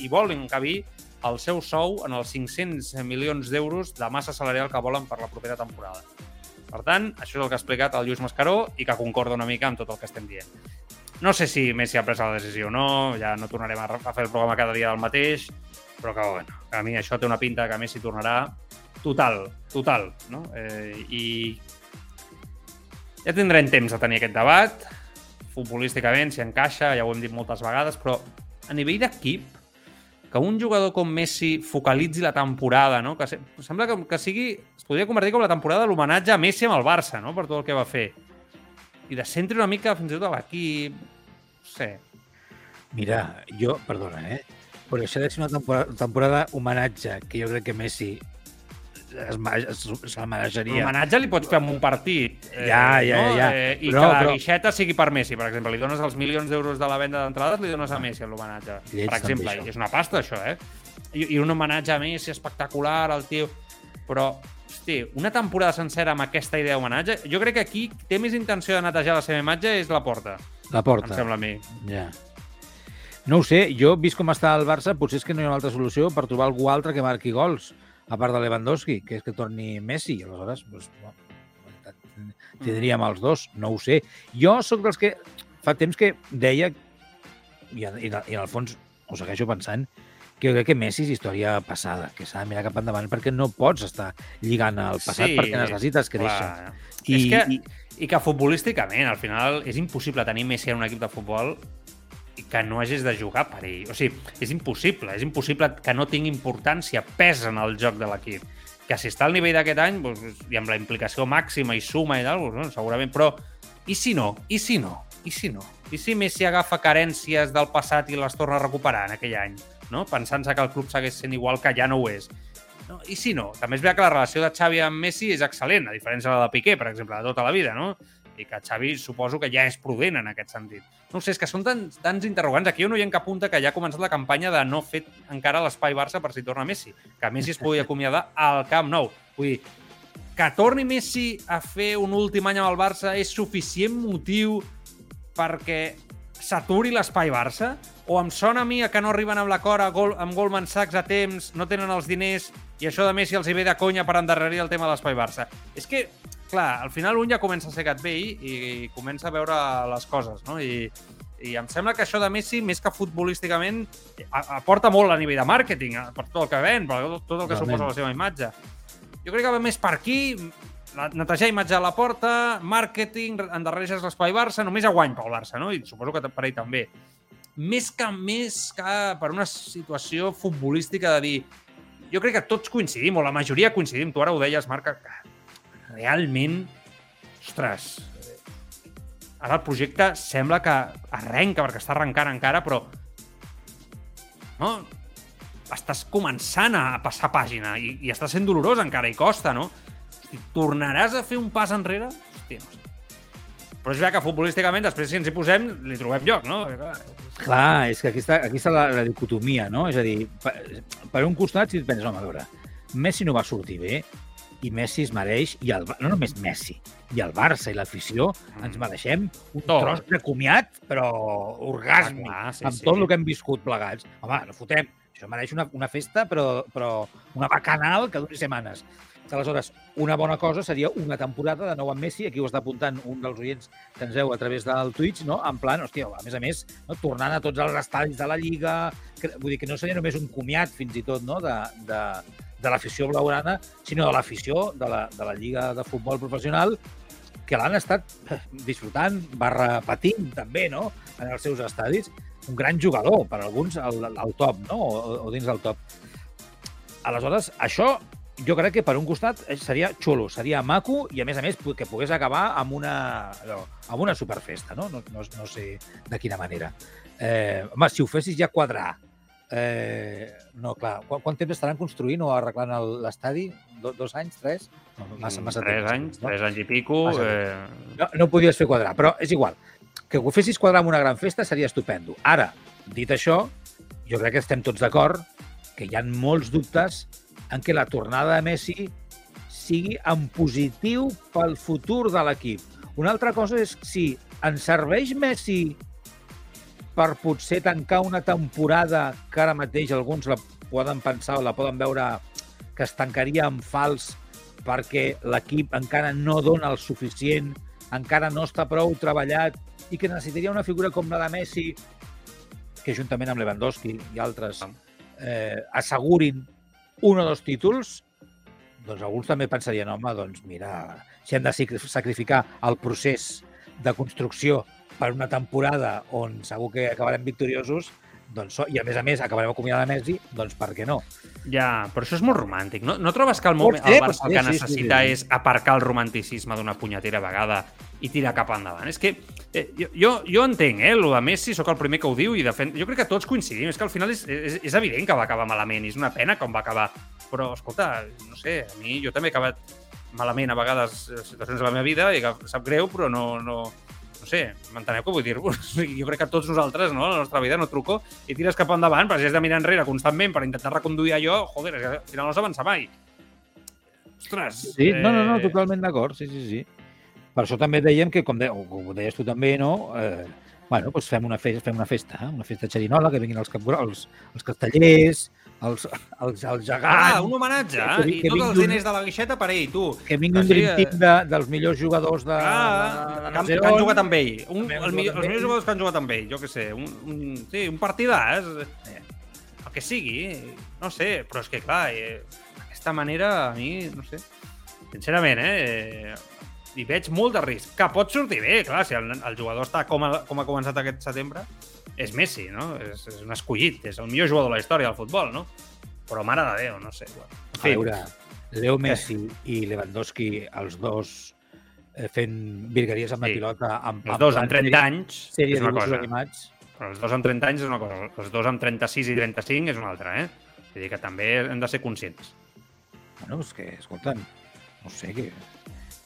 i vol encabir el seu sou en els 500 milions d'euros de massa salarial que volen per la propera temporada. Per tant, això és el que ha explicat el Lluís Mascaró i que concorda una mica amb tot el que estem dient. No sé si Messi ha pres la decisió o no, ja no tornarem a, fer el programa cada dia del mateix, però que, bueno, a mi això té una pinta que Messi tornarà total, total, no? Eh, I ja tindrem temps de tenir aquest debat, futbolísticament, si encaixa, ja ho hem dit moltes vegades, però a nivell d'equip, que un jugador com Messi focalitzi la temporada, no? que se sembla que, que sigui, es podria convertir com la temporada de l'homenatge a Messi amb el Barça, no? per tot el que va fer. I de centre una mica fins i tot a l'equip, no sé. Mira, jo, perdona, eh? Però això ha de ser una temporada, temporada homenatge, que jo crec que Messi se'l mereixeria. L'homenatge li pots fer amb un partit. Eh, ja, ja, no? ja. Eh, I però, que la però... guixeta sigui per Messi, per exemple. Li dones els milions d'euros de la venda d'entrades, li dones a Messi l'homenatge. Per exemple, és una pasta, això, eh? I, I un homenatge a Messi espectacular, el tio... Però, hosti, una temporada sencera amb aquesta idea d'homenatge, jo crec que aquí té més intenció de netejar la seva imatge és la porta. La porta. Em sembla a mi. Ja. No ho sé, jo, vist com està el Barça, potser és que no hi ha una altra solució per trobar algú altre que marqui gols a part de Lewandowski, que és que torni Messi. Aleshores, doncs, bueno, tindríem els dos, no ho sé. Jo sóc dels que fa temps que deia, i, i, i en el fons ho segueixo pensant, que jo crec que Messi és història passada, que s'ha de mirar cap endavant perquè no pots estar lligant al passat sí, perquè necessites créixer. Clar. I, és que, i, i que futbolísticament, al final, és impossible tenir Messi en un equip de futbol que no hagis de jugar per ell. O sigui, és impossible, és impossible que no tingui importància, pesa en el joc de l'equip. Que si està al nivell d'aquest any, doncs, i amb la implicació màxima i suma i tal, doncs, no, segurament, però i si no? I si no? I si no? I si Messi agafa carències del passat i les torna a recuperar en aquell any, no? pensant-se que el club segueix sent igual que ja no ho és. No? I si no? També és veritat que la relació de Xavi amb Messi és excel·lent, a diferència de la de Piqué, per exemple, de tota la vida, no? i que Xavi suposo que ja és prudent en aquest sentit. No sé, és que són tants, tants interrogants. Aquí no hi ha que apunta que ja ha començat la campanya de no fer encara l'espai Barça per si torna Messi, que Messi es pugui acomiadar al Camp Nou. Vull dir, que torni Messi a fer un últim any amb el Barça és suficient motiu perquè s'aturi l'espai Barça? O em sona a mi que no arriben amb l'acord amb Goldman Sachs a temps, no tenen els diners i això de Messi els hi ve de conya per endarrerir el tema de l'espai Barça? És que clar, al final un ja comença a ser gat vell i, i comença a veure les coses, no? I, i em sembla que això de Messi, més que futbolísticament, aporta molt a nivell de màrqueting, per tot el que ven, per tot el que Realment. suposa la seva imatge. Jo crec que va més per aquí, netejar imatge a la porta, màrqueting, endarreres l'espai Barça, només a guany pel Barça, no? I suposo que per ell també. Més que, més que per una situació futbolística de dir jo crec que tots coincidim, o la majoria coincidim, tu ara ho deies, Marc, que realment, ostres, ara el projecte sembla que arrenca, perquè està arrencant encara, però no? estàs començant a passar pàgina i, i està sent dolorós encara i costa, no? Hosti, tornaràs a fer un pas enrere? Hòstia, no sé. Però és veritat que futbolísticament, després si ens hi posem, li trobem lloc, no? Clar, és que aquí està, aquí està la, la dicotomia, no? És a dir, per, per un costat, si et penses, home, a veure, Messi no va sortir bé, i Messi es mereix, i el, no només Messi, i el Barça i l'afició mm. ens mereixem un tot. tros de comiat, però orgàsmic, ah, sí, amb sí. tot el que hem viscut plegats. Home, no fotem, això mereix una, una festa, però, però una bacanal que duri setmanes. Aleshores, una bona cosa seria una temporada de nou amb Messi, aquí ho està apuntant un dels oients que ens veu a través del Twitch, no? en plan, hòstia, a més a més, no? tornant a tots els estadis de la Lliga, que, vull dir que no seria només un comiat, fins i tot, no? de, de, de l'afició blaugrana, sinó de l'afició de, la, de la Lliga de Futbol Professional, que l'han estat disfrutant, barra patint també, no?, en els seus estadis. Un gran jugador, per alguns, al, al top, no?, o, o dins del top. Aleshores, això jo crec que per un costat seria xulo, seria maco i a més a més que pogués acabar amb una, no, amb una superfesta, no? No, no, no sé de quina manera. Eh, home, si ho fessis ja quadrar Eh, no, clar. Quant, quant temps estaran construint o arreglant l'estadi? Do, dos anys, tres? No, massa, massa tres temps, anys, no? tres anys i pico. Eh... No, no ho podies fer quadrar, però és igual. Que ho fessis quadrar amb una gran festa seria estupendo. Ara, dit això, jo crec que estem tots d'acord que hi ha molts dubtes en què la tornada de Messi sigui en positiu pel futur de l'equip. Una altra cosa és si ens serveix Messi per potser tancar una temporada que ara mateix alguns la poden pensar o la poden veure que es tancaria en fals perquè l'equip encara no dona el suficient, encara no està prou treballat i que necessitaria una figura com la de Messi, que juntament amb Lewandowski i altres eh, assegurin un o dos títols, doncs alguns també pensarien, home, doncs mira, si hem de sacrificar el procés de construcció per una temporada on segur que acabarem victoriosos, doncs, i a més a més acabarem acomiadant Messi, doncs per què no? Ja, però això és molt romàntic. No, no trobes que el, moment, el Barça el que necessita sí, sí, sí. és aparcar el romanticisme d'una punyetera vegada i tirar cap endavant? És que eh, jo, jo, jo entenc, eh, el de Messi, sóc el primer que ho diu i defen... jo crec que tots coincidim. És que al final és, és, és evident que va acabar malament i és una pena com va acabar. Però, escolta, no sé, a mi jo també he acabat malament a vegades situacions de la meva vida i que sap greu, però no, no, no sé, m'enteneu què vull dir-vos? (laughs) Jo crec que tots nosaltres, no, la nostra vida, no truco i tires cap endavant, però si has de mirar enrere constantment per intentar reconduir allò, joder, al final no s'avança mai. Ostres! Sí, eh... no, no, no, totalment d'acord, sí, sí, sí. Per això també dèiem que, com, de, com ho deies tu també, no? Eh, bueno, doncs fem una festa, fem una festa, eh? una festa xerinola, que vinguin els, els, els castellers, els, els, els gegants... Ah, un homenatge, eh? Que, que I tots els diners de la guixeta per ell, tu. Que vingui un dream team de, dels millors jugadors de... Ah, de, de, de que, que han jugat amb ell. Un, el, millor, els millors jugadors que han jugat amb ell, jo què sé. Un, un, sí, un partidàs. Eh, el que sigui, no sé, però és que, clar, eh, d'aquesta manera, a mi, no sé, sincerament, eh, hi veig molt de risc. Que pot sortir bé, clar, si el, el jugador està com, a, com ha començat aquest setembre, és Messi, no? És, és un escollit, és el millor jugador de la història del futbol, no? Però mare de Déu, no sé. Bueno, a veure, Leo Messi eh. i Lewandowski, els dos eh, fent virgueries amb sí. la pilota... Amb, els dos amb 30 anys sèrie és una cosa. Animats. Però els dos amb 30 anys és una cosa. Els dos amb 36 i 35 és una altra, eh? Vull dir que també hem de ser conscients. Bueno, és que, escolta'm, no sé, que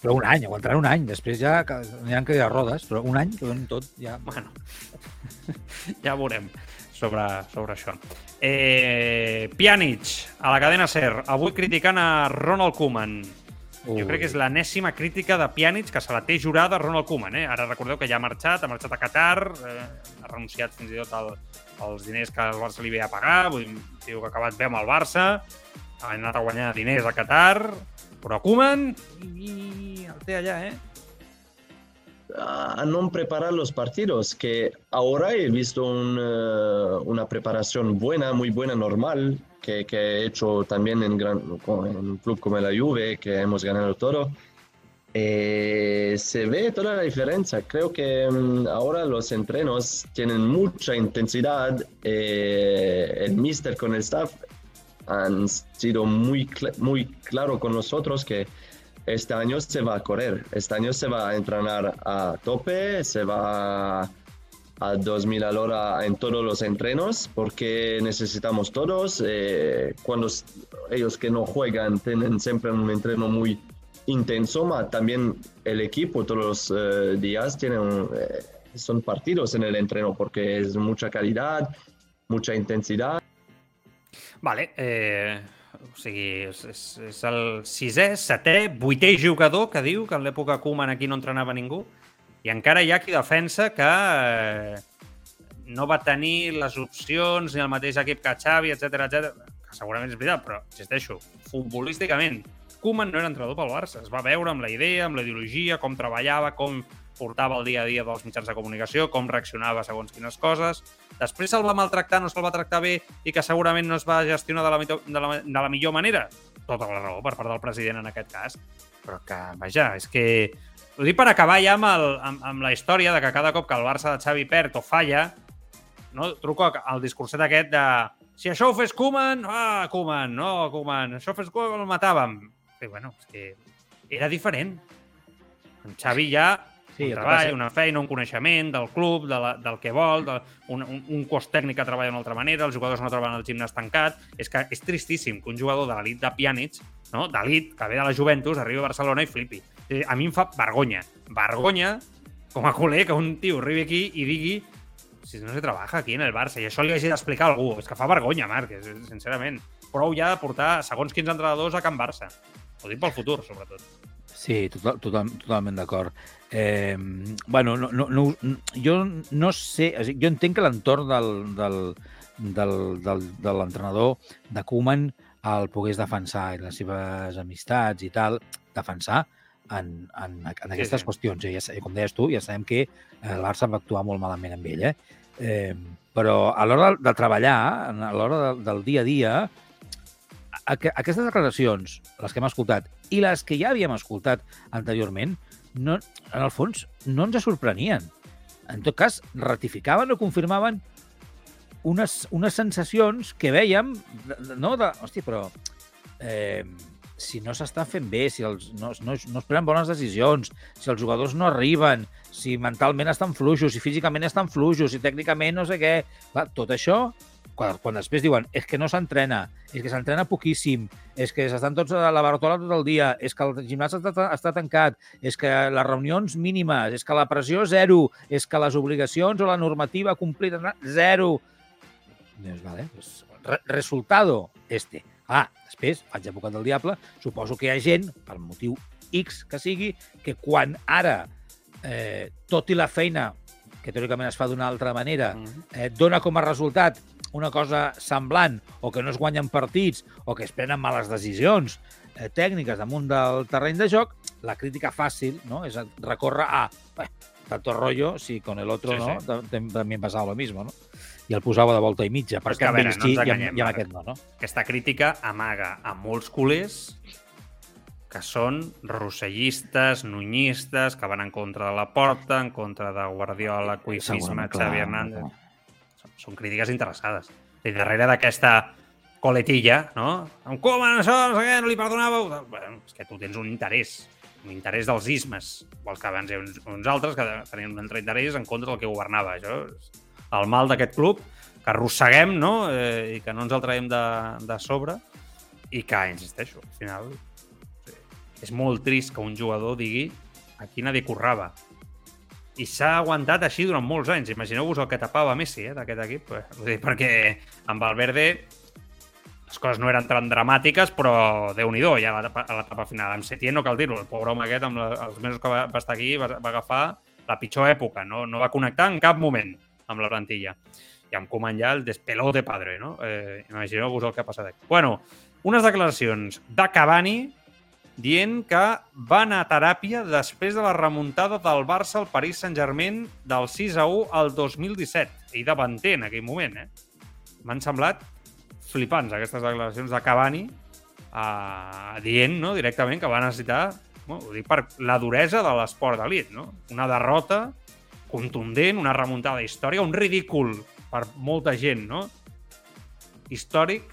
però un any, aguantaran un any. Després ja n'hi ha que hi ha rodes, però un any, que tot ja... Bueno, (laughs) ja veurem sobre, sobre això. Eh, Pjanic, a la cadena SER, avui criticant a Ronald Koeman. Ui. Jo crec que és l'anèssima crítica de Pjanic que se la té jurada a Ronald Koeman. Eh? Ara recordeu que ja ha marxat, ha marxat a Qatar, eh, ha renunciat fins i tot al, als diners que el Barça li ve a pagar, vull dir, diu que ha acabat bé amb el Barça, ha anat a guanyar diners a Qatar, y allá, ¿eh? a no preparar los partidos, que ahora he visto un, uh, una preparación buena, muy buena, normal, que, que he hecho también en, gran, en, un club como la Juve, que hemos ganado todo. Eh, se ve toda la diferencia. Creo que um, ahora los entrenos tienen mucha intensidad. Eh, el mister con el staff han sido muy, cl muy claro con nosotros que este año se va a correr, este año se va a entrenar a tope, se va a 2000 a la hora en todos los entrenos porque necesitamos todos. Eh, cuando ellos que no juegan tienen siempre un entreno muy intenso, también el equipo todos los eh, días tienen, eh, son partidos en el entreno porque es mucha calidad, mucha intensidad. Vale, eh, o sigui, és, és, és el sisè, setè, vuitè jugador que diu que en l'època Koeman aquí no entrenava ningú i encara hi ha qui defensa que eh, no va tenir les opcions ni el mateix equip que Xavi, etc etc. que segurament és veritat, però insisteixo, futbolísticament, Koeman no era entrenador pel Barça, es va veure amb la idea, amb la ideologia, com treballava, com portava el dia a dia dels mitjans de comunicació, com reaccionava segons quines coses. Després se'l va maltractar, no se'l va tractar bé i que segurament no es va gestionar de la, de la, de la millor manera. Tota la raó per part del president en aquest cas. Però que, vaja, és que... Ho dic per acabar ja amb, el, amb, amb la història de que cada cop que el Barça de Xavi perd o falla, no? truco al discurset aquest de si això ho fes Koeman, ah, Koeman, no, Koeman, això ho fes Koeman, el matàvem. I, bueno, és que era diferent. En Xavi ja Sí, un treball, una feina, un coneixement del club, de la, del que vol, de, un, un, un cos tècnic que treballa d'una altra manera, els jugadors no troben el gimnàs tancat. És que és tristíssim que un jugador de l'elit de Pjanic, no? d'elit, que ve de la Juventus, arribi a Barcelona i flipi. A mi em fa vergonya. Vergonya, com a culer, que un tio arribi aquí i digui si no se trabaja aquí en el Barça, i això li hagi d'explicar a algú. És que fa vergonya, Marc, sincerament. Prou ja de portar segons quins entrenadors a Can Barça. Ho dic pel futur, sobretot. Sí, total, total, totalment d'acord. Eh, bueno, no, no, no, jo no sé, jo entenc que l'entorn del, del, del, del, de l'entrenador de Koeman el pogués defensar i les seves amistats i tal, defensar, en, en, en aquestes sí. qüestions. Ja, com deies tu, ja sabem que eh, el Barça va actuar molt malament amb ell, eh? eh però a l'hora de, de treballar, a l'hora de, del dia a dia, aqu aquestes declaracions, les que hem escoltat, i les que ja havíem escoltat anteriorment, no, en el fons no ens sorprenien. En tot cas, ratificaven o confirmaven unes, unes sensacions que vèiem, no? De, hòstia, però eh, si no s'està fent bé, si els, no, no, no es prenen bones decisions, si els jugadors no arriben, si mentalment estan fluixos, si físicament estan fluixos, si tècnicament no sé què... Clar, tot això, quan, quan després diuen és que no s'entrena, és que s'entrena poquíssim, és que s'estan tots a la bartola tot el dia, és que el gimnàs està, està tancat, és que les reunions mínimes, és que la pressió zero, és que les obligacions o la normativa complida zero. Dius, vale, pues, re resultado este. Ah, després, faig advocat del diable, suposo que hi ha gent, per motiu X que sigui, que quan ara, eh, tot i la feina que teòricament es fa d'una altra manera, Mm. eh, dona com a resultat una cosa semblant, o que no es guanyen partits, o que es prenen males decisions eh, tècniques damunt del terreny de joc, la crítica fàcil no? és recórrer a eh, tanto rollo si con el otro Sí, no? sí. Tam- també pasava lo mismo, no? I el posava de volta i mitja, perquè que, a amb veure, ells no sí ens i amb, i amb aquest no, no? Aquesta crítica amaga a molts culers que són rossellistes, nunyistes, que van en contra de la porta, en contra de Guardiola, Cuifisme, Segurament, Xavi Hernández. clar. Són, crítiques interessades. I darrere d'aquesta coletilla, no? Amb Koeman, això, no sé què, no li perdonàveu... Bueno, és que tu tens un interès, un interès dels ismes, igual que abans hi uns, uns altres que tenien un altre interès en contra del que governava. Això és el mal d'aquest club, que arrosseguem, no? Eh, I que no ens el traiem de, de sobre i que, insisteixo, al final és molt trist que un jugador digui aquí nadie currava. I s'ha aguantat així durant molts anys. Imagineu-vos el que tapava Messi eh, d'aquest equip. Eh? Vull dir, perquè amb Valverde les coses no eren tan dramàtiques, però déu nhi ja a l'etapa- final. Amb Setién no cal dir-ho, el pobre home aquest, amb la, els mesos que va, va estar aquí, va, va agafar la pitjor època. No, no va connectar en cap moment amb la plantilla. I amb Koeman ja el despelote padre, no? Eh, Imagineu-vos el que ha passat aquí. Bueno, unes declaracions de Cavani dient que va anar a teràpia després de la remuntada del Barça al Paris Saint-Germain del 6 a 1 al 2017. I davanter en aquell moment, eh? M'han semblat flipants aquestes declaracions de Cavani eh, dient no, directament que va necessitar no, ho dic per la duresa de l'esport d'elit, no? una derrota contundent, una remuntada històrica, un ridícul per molta gent, no? històric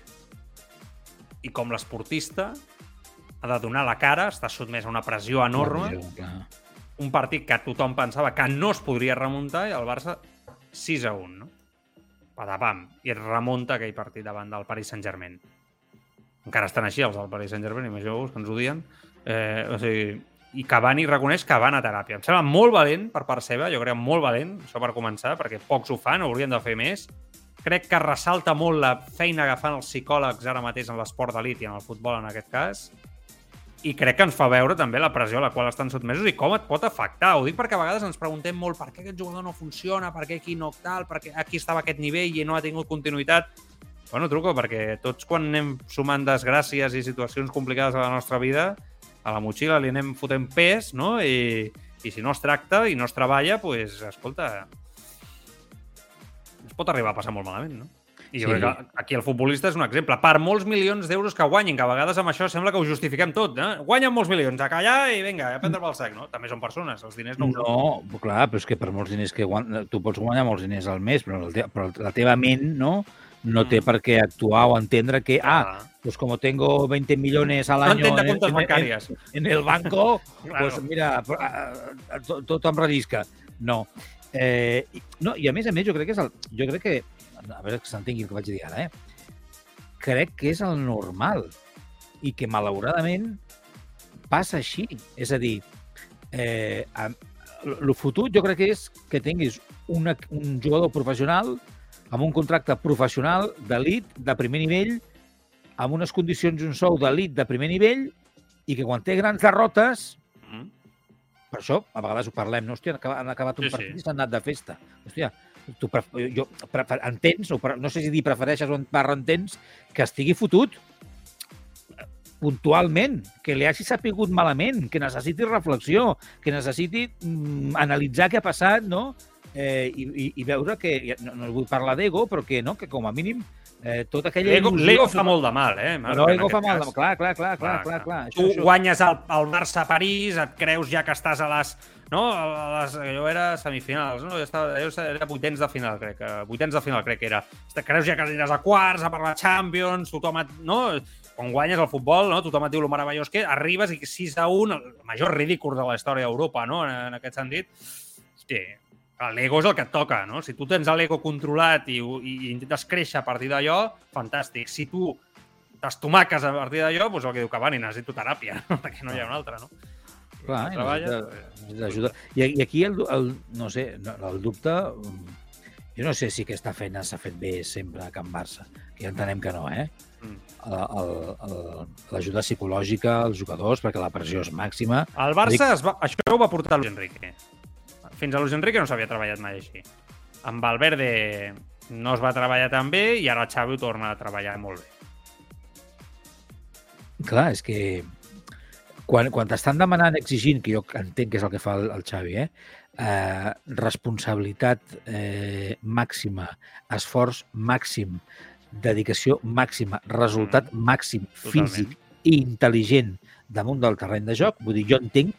i com l'esportista ha de donar la cara, està sotmès a una pressió enorme, un partit que tothom pensava que no es podria remuntar i el Barça 6 a 1, no? Patapam. I es remunta aquell partit davant del Paris Saint-Germain. Encara estan així els del Paris Saint-Germain, imagineu-vos que ens odien. Eh, o sigui, I Cavani reconeix que van a teràpia. Em sembla molt valent per part seva, jo crec molt valent, això per començar, perquè pocs ho fan, haurien de fer més. Crec que ressalta molt la feina que fan els psicòlegs ara mateix en l'esport d'elit i en el futbol en aquest cas i crec que ens fa veure també la pressió a la qual estan sotmesos i com et pot afectar. Ho dic perquè a vegades ens preguntem molt per què aquest jugador no funciona, per què aquí no tal, per què aquí estava aquest nivell i no ha tingut continuïtat. Bueno, truco, perquè tots quan anem sumant desgràcies i situacions complicades a la nostra vida, a la motxilla li anem fotent pes, no? I, i si no es tracta i no es treballa, doncs, pues, escolta, es pot arribar a passar molt malament, no? I jo Sí. crec que aquí el futbolista és un exemple. Per molts milions d'euros que guanyin, que a vegades amb això sembla que ho justifiquem tot, eh? Guanyen molts milions, a callar i vinga, a prendre pel sac, no? També són persones, els diners no, són. No, clar, però és que per molts diners que guany... tu pots guanyar molts diners al mes, però, te... però la teva ment no, no té Mm. per què actuar o entendre que, ah, pues como tengo 20 millones al no año de en, en- bancàries. en el banco, (laughs) Claro. pues mira, ah, ah, tot, tot em rellisca. No. Eh, no. I a més a més, jo crec que és el... Jo crec que... A veure que s'entengui el que vaig dir ara, eh? Crec que és el normal i que, malauradament, passa així. És a dir, eh, el futur jo crec que és que tinguis una, un jugador professional amb un contracte professional d'elit, de primer nivell, amb unes condicions i un sou d'elit de primer nivell i que quan té grans derrotes, Mm. per això a vegades ho parlem, no? Hòstia, han acabat, un Sí, sí. partit i s'han anat de festa. Hòstia, tu pref jo, prefer entens, o pre no sé si dir prefereixes o barra entens, que estigui fotut puntualment, que li hagi sapigut malament, que necessiti reflexió, que necessiti mm, analitzar què ha passat, no? Eh, i, i, i veure que, no, no vull parlar d'ego, però que, no, que com a mínim eh, tota aquella L'ego il·lusió... l'ego fa molt de mal, eh? Marc, No, l'ego fa mal, de- clar, clar, clar, clar, clar, clar. Tu Això, això. guanyes el, el Barça a París, et creus ja que estàs a les... No? Les, allò era semifinals, no? Ja estava, allò era vuitens de final, crec. que- Vuitens de final, crec que era. Creus ja que aniràs a quarts, a per la Champions, tothom et... No? Quan guanyes el futbol, no? tothom et diu el meravellós que arribes i 6 a 1, el major ridícul de la història d'Europa, no? En, en aquest sentit. Hosti, l'ego és el que et toca, no? Si tu tens l'ego controlat i, i, i intentes créixer a partir d'allò, fantàstic. Si tu t'estomaques a partir d'allò, doncs el que diu Cavani, necessito teràpia, (laughs) perquè no hi ha una altra, no? Clar, I necessita ajuda. I, I aquí el, el, no sé, el dubte... mm, Jo no sé si aquesta feina s'ha fet bé sempre a Can Barça, que ja entenem que no, eh? Mm. L'ajuda psicològica als jugadors, perquè la pressió és màxima. El Barça, es va, això ho va portar Luis Enrique. Fins a Luis Enrique no s'havia treballat mai així. Amb Valverde no es va treballar tan bé i ara Xavi ho torna a treballar molt bé. Clar, és que quan, quan t'estan demanant, exigint, que jo entenc que és el que fa el, el Xavi, eh? Eh, responsabilitat eh, màxima, esforç màxim, dedicació màxima, resultat màxim, Totalment. físic i intel·ligent damunt del terreny de joc, vull dir, jo entenc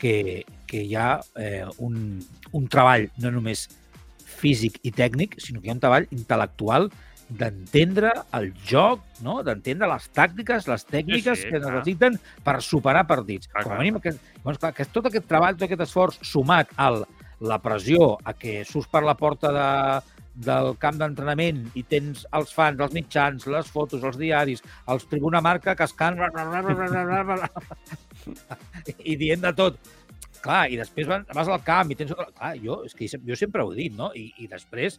que, que hi ha eh, un, un treball no només físic i tècnic, sinó que hi ha un treball intel·lectual d'entendre el joc, no? d'entendre les tàctiques, les tècniques Sí, sí, que clar. necessiten per superar partits. Clar, Com a mínim, aquest, doncs, clar, que tot aquest treball, tot aquest esforç sumat al la pressió a que surts per la porta de, del camp d'entrenament i tens els fans, els mitjans, les fotos, els diaris, els Tribuna Marca cascant i dient de tot. Clar, i després vas al camp i tens... Clar, jo, és que jo sempre ho he dit, no? I, i després,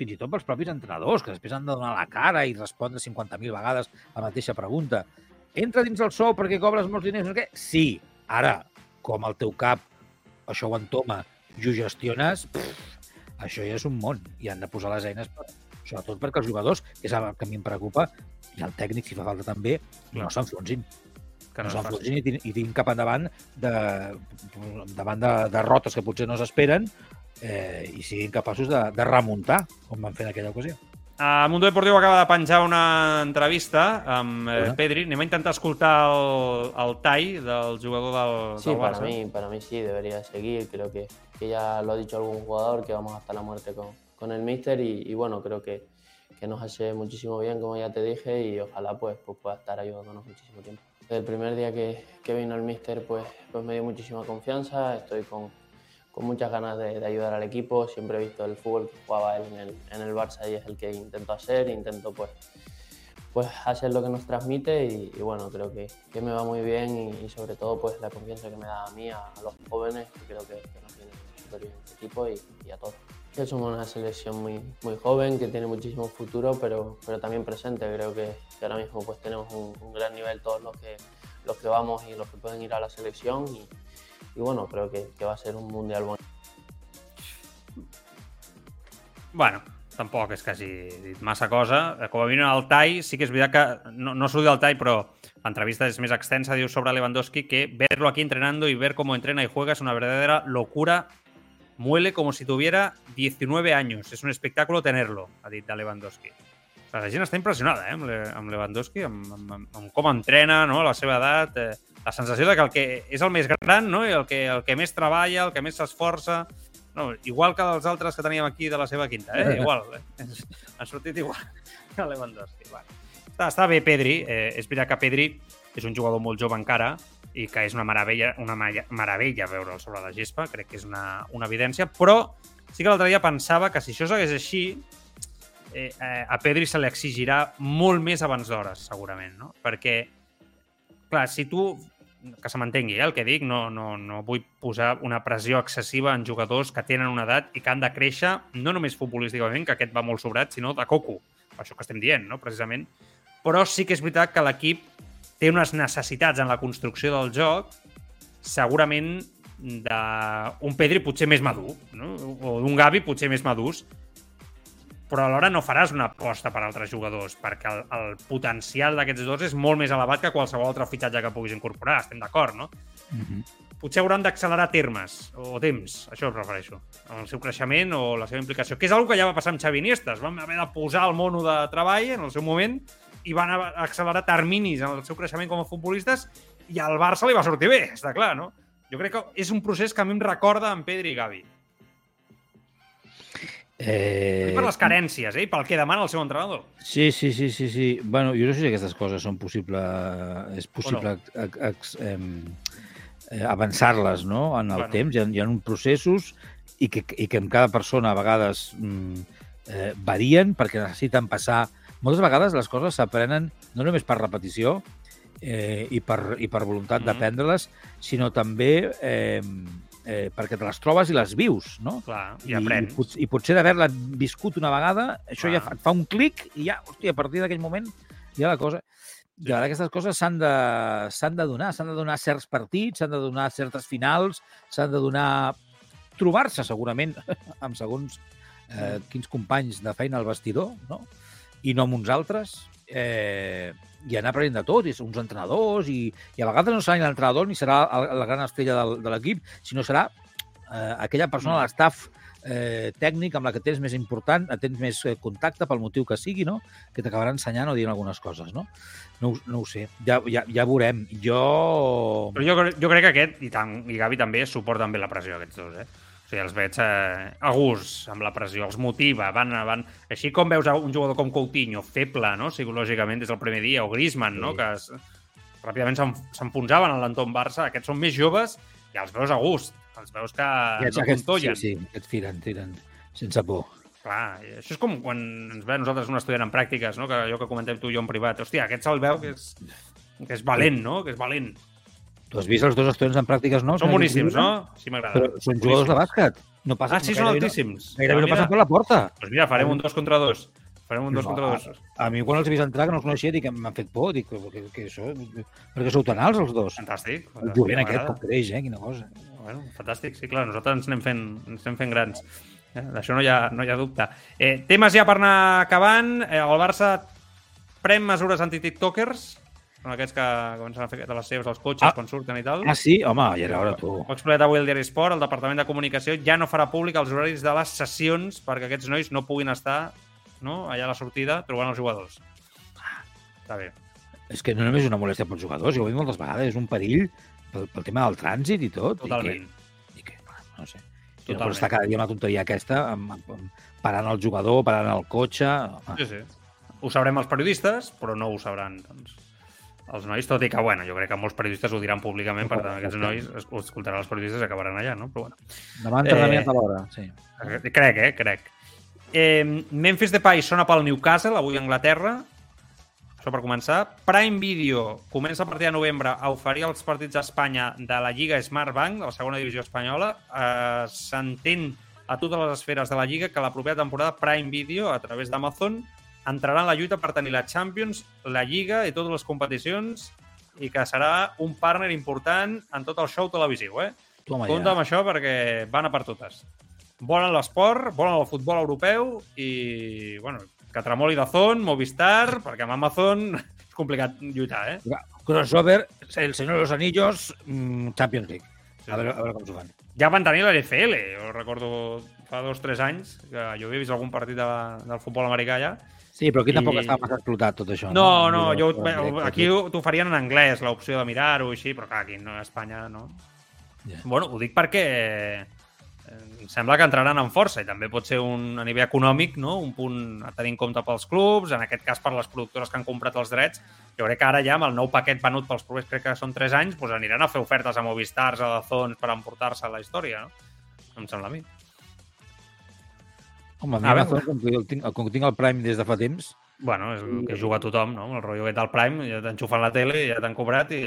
fins i tot pels propis entrenadors, que després han de donar la cara i respondre 50.000 vegades la mateixa pregunta. Entra dins el sou perquè cobres molts diners, no sé què? Sí. Ara, com el teu cap això ho entoma i ho gestiones, pff, això ja és un món i han de posar les eines per, sobretot perquè els jugadors, que és el que a mi em preocupa, i el tècnic, si fa falta també, no s'enfonsin. Que No no s'enfonsin i, i tinguin cap endavant de, davant de derrotes que potser no s'esperen eh, i siguin capaços de, de remuntar, com van fer en aquella ocasió. Uh, Mundo Deportiu acaba de penjar una entrevista amb eh, Bueno. Pedri. Anem a intentar escoltar el, el tall del jugador del, Sí, del para Barça. mí, para mí sí, debería seguir. Creo que, que ya lo ha dicho algún jugador, que vamos hasta la muerte con, con el míster y, y bueno, creo que, que nos hace muchísimo bien, como ya te dije, y ojalá pues, pues pueda estar ayudándonos muchísimo tiempo. Desde el primer día que, que vino el míster, pues, pues me dio muchísima confianza, estoy con, con muchas ganas de, de ayudar al equipo, siempre he visto el fútbol que jugaba él en el, en el Barça y es el que intento hacer, intento pues pues hacer lo que nos transmite y, y bueno, creo que, que me va muy bien y, y sobre todo pues la confianza que me da a mí, a, los jóvenes, que creo que, que nos viene súper bien este equipo y, y a todos. Somos una selección muy, muy joven, que tiene muchísimo futuro, pero, pero también presente. Creo que, que ahora mismo pues tenemos un, un gran nivel todos los que, los que vamos y los que pueden ir a la selección y, y bueno, creo que, va a ser un mundial bonito. Bueno, tampoc és que hagi dit massa cosa. Com a mínim el sí que és veritat que no, no surt del tall, però l'entrevista és extensa, diu sobre Lewandowski que verlo aquí entrenando y ver cómo entrena y juega es una verdadera locura. Muele como si tuviera 19 años. Es un espectáculo tenerlo, ha dit Lewandowski. La gent està impressionada eh, amb, Le amb Lewandowski, amb, amb, amb, com entrena, no? la seva edat, eh, la sensació de que el que és el més gran no? i el que, el que més treballa, el que més s'esforça, no, igual que els altres que teníem aquí de la seva quinta, eh? igual. Eh? (laughs) Han sortit igual que Lewandowski. Bueno. Està, està bé Pedri, eh, és veritat que Pedri és un jugador molt jove encara i que és una meravella, una meravella veure'l sobre la gespa, crec que és una, una evidència, però sí que l'altre dia pensava que si això segueix així, eh, eh, a Pedri se li exigirà molt més abans d'hores, segurament, no? Perquè, clar, si tu que se m'entengui, eh, el que dic, no, no, no vull posar una pressió excessiva en jugadors que tenen una edat i que han de créixer, no només futbolísticament, que aquest va molt sobrat, sinó de coco. Això que estem dient, no? precisament. Però sí que és veritat que l'equip té unes necessitats en la construcció del joc, segurament d'un Pedri potser més madur, no? o d'un Gavi potser més madurs, però alhora no faràs una aposta per altres jugadors, perquè el, el potencial d'aquests dos és molt més elevat que qualsevol altre fitxatge que puguis incorporar, estem d'acord, no? Mm -hmm. Potser hauran d'accelerar termes, o temps, això em refereixo, en el seu creixement o la seva implicació, que és una que ja va passar amb Xavi Iniesta, es van haver de posar el mono de treball en el seu moment i van accelerar terminis en el seu creixement com a futbolistes i al Barça li va sortir bé, està clar, no? Jo crec que és un procés que a mi em recorda en Pedri i Gavi. Eh... Per les carències, eh? pel que demana el seu entrenador. Sí, sí, sí, sí, sí. Bueno, jo no sé si aquestes coses són possible, és possible no. eh, avançar-les no? en el bueno. temps. Hi ha, hi ha uns processos i que, i que en cada persona a vegades mm, eh, varien perquè necessiten passar... Moltes vegades les coses s'aprenen no només per repetició eh, i, per, i per voluntat mm -hmm. d'aprendre-les, sinó també eh, eh, perquè te les trobes i les vius, no? Clar, i, i aprens. I, pot, i potser d'haver-la viscut una vegada, això Clar. ja et fa un clic i ja, hòstia, a partir d'aquell moment ja la cosa... Sí. I ara aquestes coses s'han de, de donar, s'han de donar certs partits, s'han de donar certes finals, s'han de donar... Trobar-se, segurament, (laughs) amb segons eh, quins companys de feina al vestidor, no? I no amb uns altres. Eh, i anar aprenent de tot, i uns entrenadors, i, i a vegades no serà ni l'entrenador ni serà la gran estrella del, de l'equip, sinó serà eh, aquella persona de l'estaf eh, tècnic amb la que tens més important, tens més eh, contacte pel motiu que sigui, no? que t'acabarà ensenyant o dient algunes coses. No, no, no ho sé, ja, ja, ja veurem. Jo... Però jo, jo crec que aquest, i, tant, i Gavi també, suporten bé la pressió, aquests dos. Eh? O sigui, els veig eh, a gust amb la pressió, els motiva, van, van... Així com veus un jugador com Coutinho, feble, no?, psicològicament des del primer dia, o Griezmann, sí. no?, que es, ràpidament s'enfonsaven en l'entorn Barça. Aquests són més joves i els veus a gust. Els veus que I no aquests, contollen. Sí, sí, aquests tiren, tiren, sense por. Clar, això és com quan ens ve nosaltres un estudiant en pràctiques, no? que allò que comentem tu i jo en privat. Hòstia, aquest se'l veu que és, que és valent, no? Que és valent. Tu has vist els dos estudiants en pràctiques nous? Són boníssims, no? Sí, m'agrada. Però són jugadors de bàsquet. No passa, ah, sí, són altíssims. No, gairebé ah, no passen per la porta. Doncs pues mira, farem un dos contra dos. Farem un dos no, contra dos. A, a mi quan els he vist entrar, que no els coneixia, dic que m'han fet por. Dic que, que això... Perquè sou tan alts, els dos. Fantàstic. El jovent aquest, com creix, eh? Quina cosa. Bueno, fantàstic. Sí, clar, nosaltres ens anem fent, ens anem fent grans. Eh? D'això no hi ha, no hi ha dubte. Eh, temes ja per anar acabant. Eh, el Barça pren mesures anti-tiktokers són aquests que comencen a fer de les seves als cotxes ah. quan surten i tal. Ah, sí? Home, ja era hora, tu. Ho ha explicat avui el diari Esport, el Departament de Comunicació ja no farà públic els horaris de les sessions perquè aquests nois no puguin estar no, allà a la sortida trobant els jugadors. Està bé. És que no només és una molèstia pels jugadors, jo ho he dit moltes vegades, és un perill pel, pel tema del trànsit i tot. Totalment. I que, i que no sé. I no pot estar cada dia una tonteria aquesta, amb, amb, amb, parant el jugador, parant el cotxe... Home. Sí, sí. Ho sabrem els periodistes, però no ho sabran doncs, els nois, tot i que, bueno, jo crec que molts periodistes ho diran públicament, per tant, aquests nois ho escoltaran els periodistes i acabaran allà, no? Però, bueno. Demà entrenament eh, a l'hora, sí. Crec, eh? Crec. Eh, Memphis Depay sona pel Newcastle, avui a Anglaterra. Això per començar. Prime Video comença a partir de novembre a oferir els partits a Espanya de la Lliga Smart Bank, de la segona divisió espanyola. Eh, S'entén a totes les esferes de la Lliga que la propera temporada Prime Video, a través d'Amazon, entrarà en la lluita per tenir la Champions, la Lliga i totes les competicions i que serà un partner important en tot el show televisiu, eh? Toma Compte ja. amb això perquè van a per totes. Volen l'esport, volen el futbol europeu i, bueno, que tremoli Zon, Movistar, perquè amb Amazon (laughs) és complicat lluitar, eh? Crossover, El Senyor de los Anillos, mm, Champions League. A veure, a veure com s'ho fan. Ja van tenir l'NFL, jo recordo fa dos o tres anys, que jo havia vist algun partit de, del futbol americà ja, Sí, però aquí I... tampoc està massa explotat tot això. No, no, no jo, aquí t'ho farien en anglès, l'opció de mirar-ho i així, però clar, aquí no, a Espanya no. Yeah. Bueno, ho dic perquè eh, em sembla que entraran en força i també pot ser un, a nivell econòmic no? un punt a tenir en compte pels clubs, en aquest cas per les productores que han comprat els drets. Jo crec que ara ja amb el nou paquet venut pels propers, crec que són 3 anys, doncs aniran a fer ofertes a Movistars, a Dazons, per emportar-se la història, no? Em sembla a mi. Home, a mi Amazon, com que, tinc, com que tinc el Prime des de fa temps... Bueno, és el que juga tothom, no? El rotllo aquest del Prime, ja t'enxufen la tele, ja t'han cobrat i,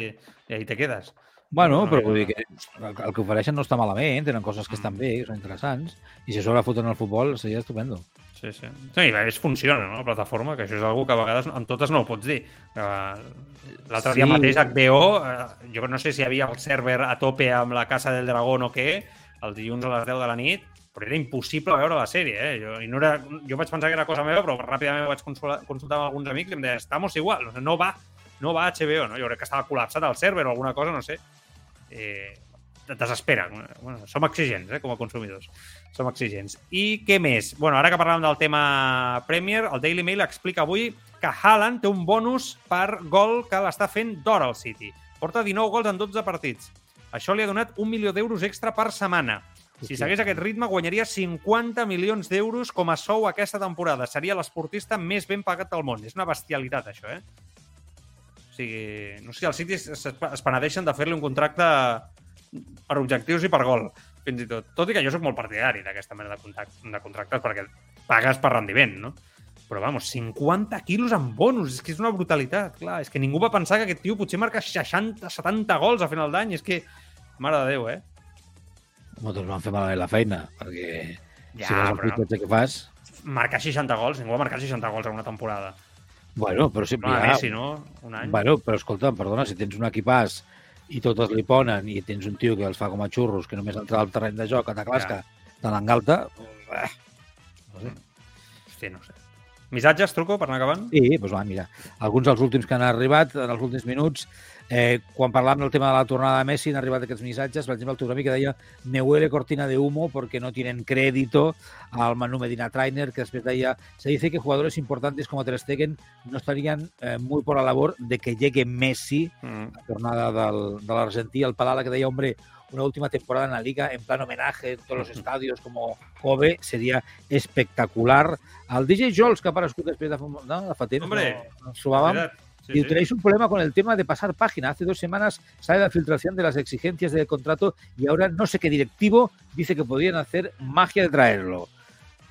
i ahí te quedes. Bueno, no, però vull dir que el, el que ofereixen no està malament, tenen coses que estan mm. bé, que són interessants, i si a sobre foten el futbol seria estupendo. Sí, sí. Sí, és funciona, no?, la plataforma, que això és una que a vegades en totes no ho pots dir. L'altre sí. dia mateix HBO, eh, jo no sé si hi havia el server a tope amb la Casa del Dragón o què, el dilluns a les 10 de la nit, però era impossible veure la sèrie, eh? Jo, i no era, jo vaig pensar que era cosa meva, però ràpidament vaig consultar, consultar amb alguns amics i em deien, estamos igual, no va, no va HBO, no? Jo crec que estava col·lapsat el server o alguna cosa, no sé. Eh, desespera. Bueno, som exigents, eh, com a consumidors. Som exigents. I què més? Bueno, ara que parlàvem del tema Premier, el Daily Mail explica avui que Haaland té un bonus per gol que l'està fent d'or al City. Porta 19 gols en 12 partits. Això li ha donat un milió d'euros extra per setmana. Si segueix aquest ritme, guanyaria 50 milions d'euros com a sou aquesta temporada. Seria l'esportista més ben pagat del món. És una bestialitat, això, eh? O sigui, no sé, els City es, penedeixen de fer-li un contracte per objectius i per gol, fins i tot. Tot i que jo sóc molt partidari d'aquesta mena de, contact, de contractes perquè pagues per rendiment, no? Però, vamos, 50 quilos en bonus, és que és una brutalitat, clar. És que ningú va pensar que aquest tio potser marca 60, 70 gols a final d'any. És que, mare de Déu, eh? Nosaltres vam fer malament la feina, perquè Ja, si el però pitjatge que fas... Marcar 60 gols, ningú va marcar 60 gols en una temporada. Bueno, però sempre No. Messi, no? Un any. Bueno, però escolta, perdona, si tens un equipàs i totes li ponen i tens un tio que els fa com a xurros, que només entra al terreny de joc, a ta clasca, te l'engalta... Eh, no sé. Hosti, no sé. Missatges, truco, per anar acabant? Sí, doncs va, mira, alguns dels últims que han arribat en els últims minuts, eh, quan parlàvem del tema de la tornada de Messi, han arribat aquests missatges, per exemple, el amic que deia me huele cortina de humo porque no tienen crédito al Manu Medina Trainer, que després deia se dice que jugadores importantes como Ter Stegen no estarían eh, muy por la labor de que llegue Messi Mm. la tornada del, de l'Argentí, el Palala que deia, hombre, una última temporada en la liga en plan homenaje en todos los estadios como Kobe sería espectacular. El DJ Jols, que ha aparegut després de, fa- no, de fa temps, Hombre, no, ens y tenéis un problema con el tema de pasar página. Hace dos semanas sale la filtración de las exigencias del contrato y ahora no sé qué directivo dice que podrían hacer magia de traerlo.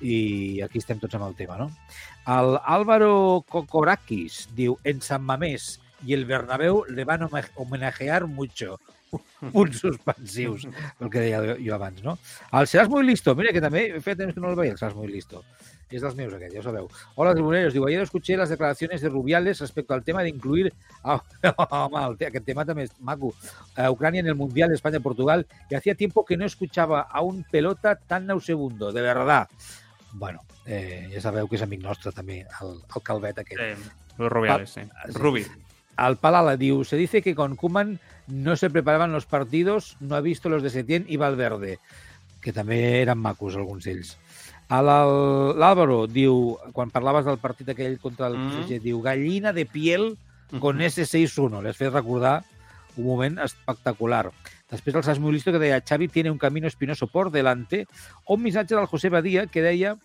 I aquí estem tots amb el tema, no? El Álvaro Kokorakis diu, en San Mamés i el Bernabéu le van home- homenajear mucho. Punts suspensius, el que deia jo abans, no? El Seràs muy listo, mira que també feia temps que no el veia, el Seràs muy listo. És dels meus aquest, ja ho sabeu. Hola, tribuneros. Digo, ayer escuché las declaraciones de Rubiales respecto al tema de incluir a, (laughs) home, el te- aquest tema també és maco. A Ucrania en el Mundial, España-Portugal, y hacía tiempo que no escuchaba a un pelota tan nausebundo, de verdad. Bueno, eh, ja sabeu que és amic nostre també, el, el Calvet aquest. Luis Rubiales, sí. sí. Rubi. Al Palala diu, se dice que con Kuman no se preparaban los partidos, no ha visto los de Setién y Valverde, que també eren macos alguns d'ells. L'Àlvaro diu, quan parlaves del partit aquell contra el Mm. PSG, diu, gallina de piel con ese 6-1. Les fet recordar un moment espectacular. Després el Sas muy listo que deia Xavi tiene un camino espinoso por delante. O un missatge del José Badía que deia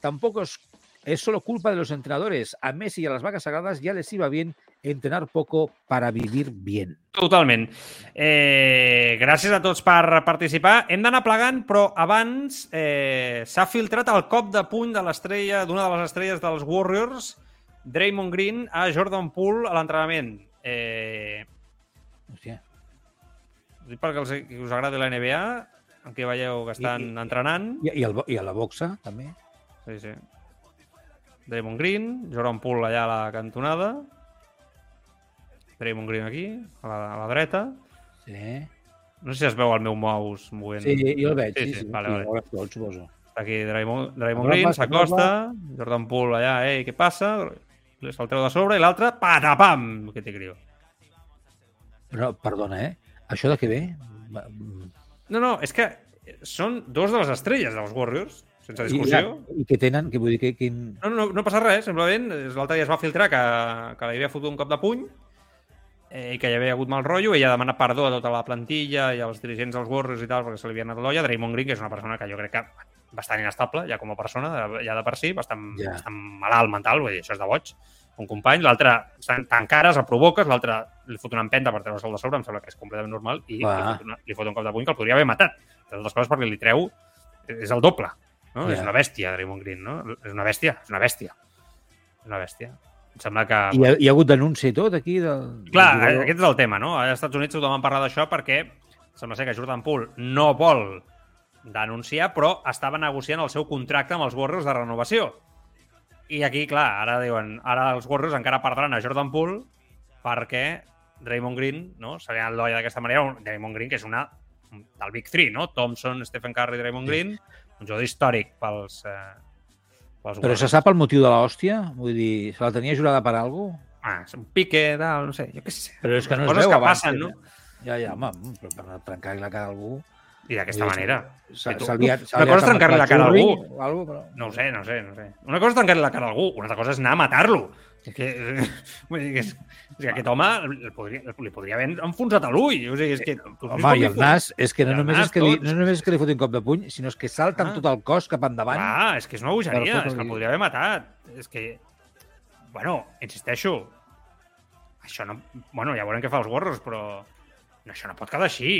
tampoco es, es solo culpa de los entrenadores. A Messi y a las vacas sagradas ya les iba bien entrenar poco para vivir bien. Totalment. Eh, gràcies a tots per participar. Hem d'anar plegant, però abans eh, s'ha filtrat el cop de puny de l'estrella, d'una de les estrelles dels Warriors, Draymond Green, a Jordan Poole a l'entrenament. Eh, Hòstia. ho dic perquè els, que us agradi la NBA, en què veieu que estan I- i- entrenant. I, i, el, I a la boxa, també. Sí, sí. Draymond Green, Jordan Poole allà a la cantonada. Draymond Green aquí, a la, a la dreta. Sí, No sé si es veu el meu mouse movent. sí jo el veig. Sí, Sí, sí, sí, vale, sí, vale. tot, suposo. Està aquí Draymond, Draymond Green, s'acosta, Jordan Poole allà, ei, què passa? Se'l treu de sobre i l'altre, patapam, que té crió. Però, perdona, eh? Això de què ve? Va- No, no, és que són dos de les estrelles dels Warriors, sense discussió. I, i què tenen? Que vull dir que... Quin... No, no, no passa res, simplement l'altre dia es va filtrar que, que li havia fotut un cop de puny eh, que hi havia hagut mal rotllo ella ha demanat perdó a tota la plantilla i als dirigents dels Warriors i tal perquè se li havia anat l'olla. Draymond Green, que és una persona que jo crec que bastant inestable, ja com a persona, ja de per si, bastant, Ja. bastant malalt mental, vull dir, això és de boig, un company, l'altre t'encares, el provoques, l'altre li fot una empenta per treure's el de sobre, em sembla que és completament normal, i li Clar. fot, una, li fot un cop de puny que el podria haver matat. Entre altres coses perquè li treu, és el doble, no? Ja. És una bèstia, Draymond Green, no? És una bèstia, és una bèstia. És una bèstia. Em sembla que... I hi ha, hi ha hagut denúncia i tot aquí? Del, Clar, del jugador? aquest és el tema, no? Als Estats Units tothom en parla d'això perquè sembla ser que Jordan Poole no vol denunciar, però estava negociant el seu contracte amb els Warriors de renovació. I aquí, clar, ara diuen, ara els Warriors encara perdran a Jordan Poole perquè Draymond Green, no? Se li ha l'olla d'aquesta manera, un Draymond Green que és una del Big Three, no? Thompson, Stephen Curry, Draymond Sí. Green, un jugador històric pels, eh, Però se sap el motiu de l'hòstia? Vull dir, se la tenia jurada per alguna cosa? Ah, és un pique, tal, no sé, jo què sé. Però és que no es veu que abans, passen, no? Ja, ja, home, però per trencar-li la cara a algú... I d'aquesta manera. Una cosa és trencar-li la cara a algú. algo, però... No ho sé, no ho sé, no ho sé. Una cosa és trencar-li la cara a algú, una altra cosa és anar a matar-lo. És que, vull dir que, és, és que aquest home li podria, li podria haver enfonsat a l'ull. O sigui, és que... tu Home, i el nas, és que no el només nas, és que, li, no només és que li foti un cop de puny, sinó és que salta amb Ah. tot el cos cap endavant. Ah, és que és una bogeria, és que el podria haver matat. És que... Bueno, insisteixo, això no... Bueno, ja veurem què fa els gorros, però no, això no pot quedar així.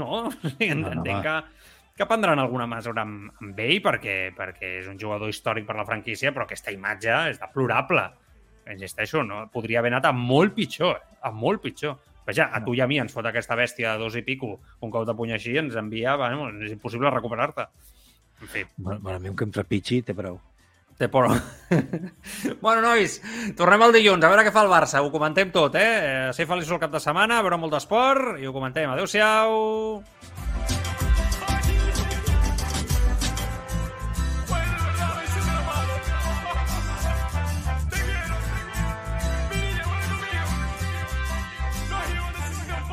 No? O sigui, No, no, entenc va. que, que prendran alguna mesura amb, amb ell perquè, perquè és un jugador històric per la franquícia, però aquesta imatge és deplorable. Insisteixo, no? podria haver anat a molt pitjor, eh? a molt pitjor. Vaja, a tu i a mi ens fot aquesta bèstia de dos i pico, un cop de puny així, ens envia, bueno, és impossible recuperar-te. En fi, Bueno, a mi un que em trepitgi té prou. Té por. (laughs) bueno, nois, tornem al dilluns, a veure què fa el Barça. Ho comentem tot, eh? Ser feliços el cap de setmana, veure molt d'esport i ho comentem. Adéu-siau!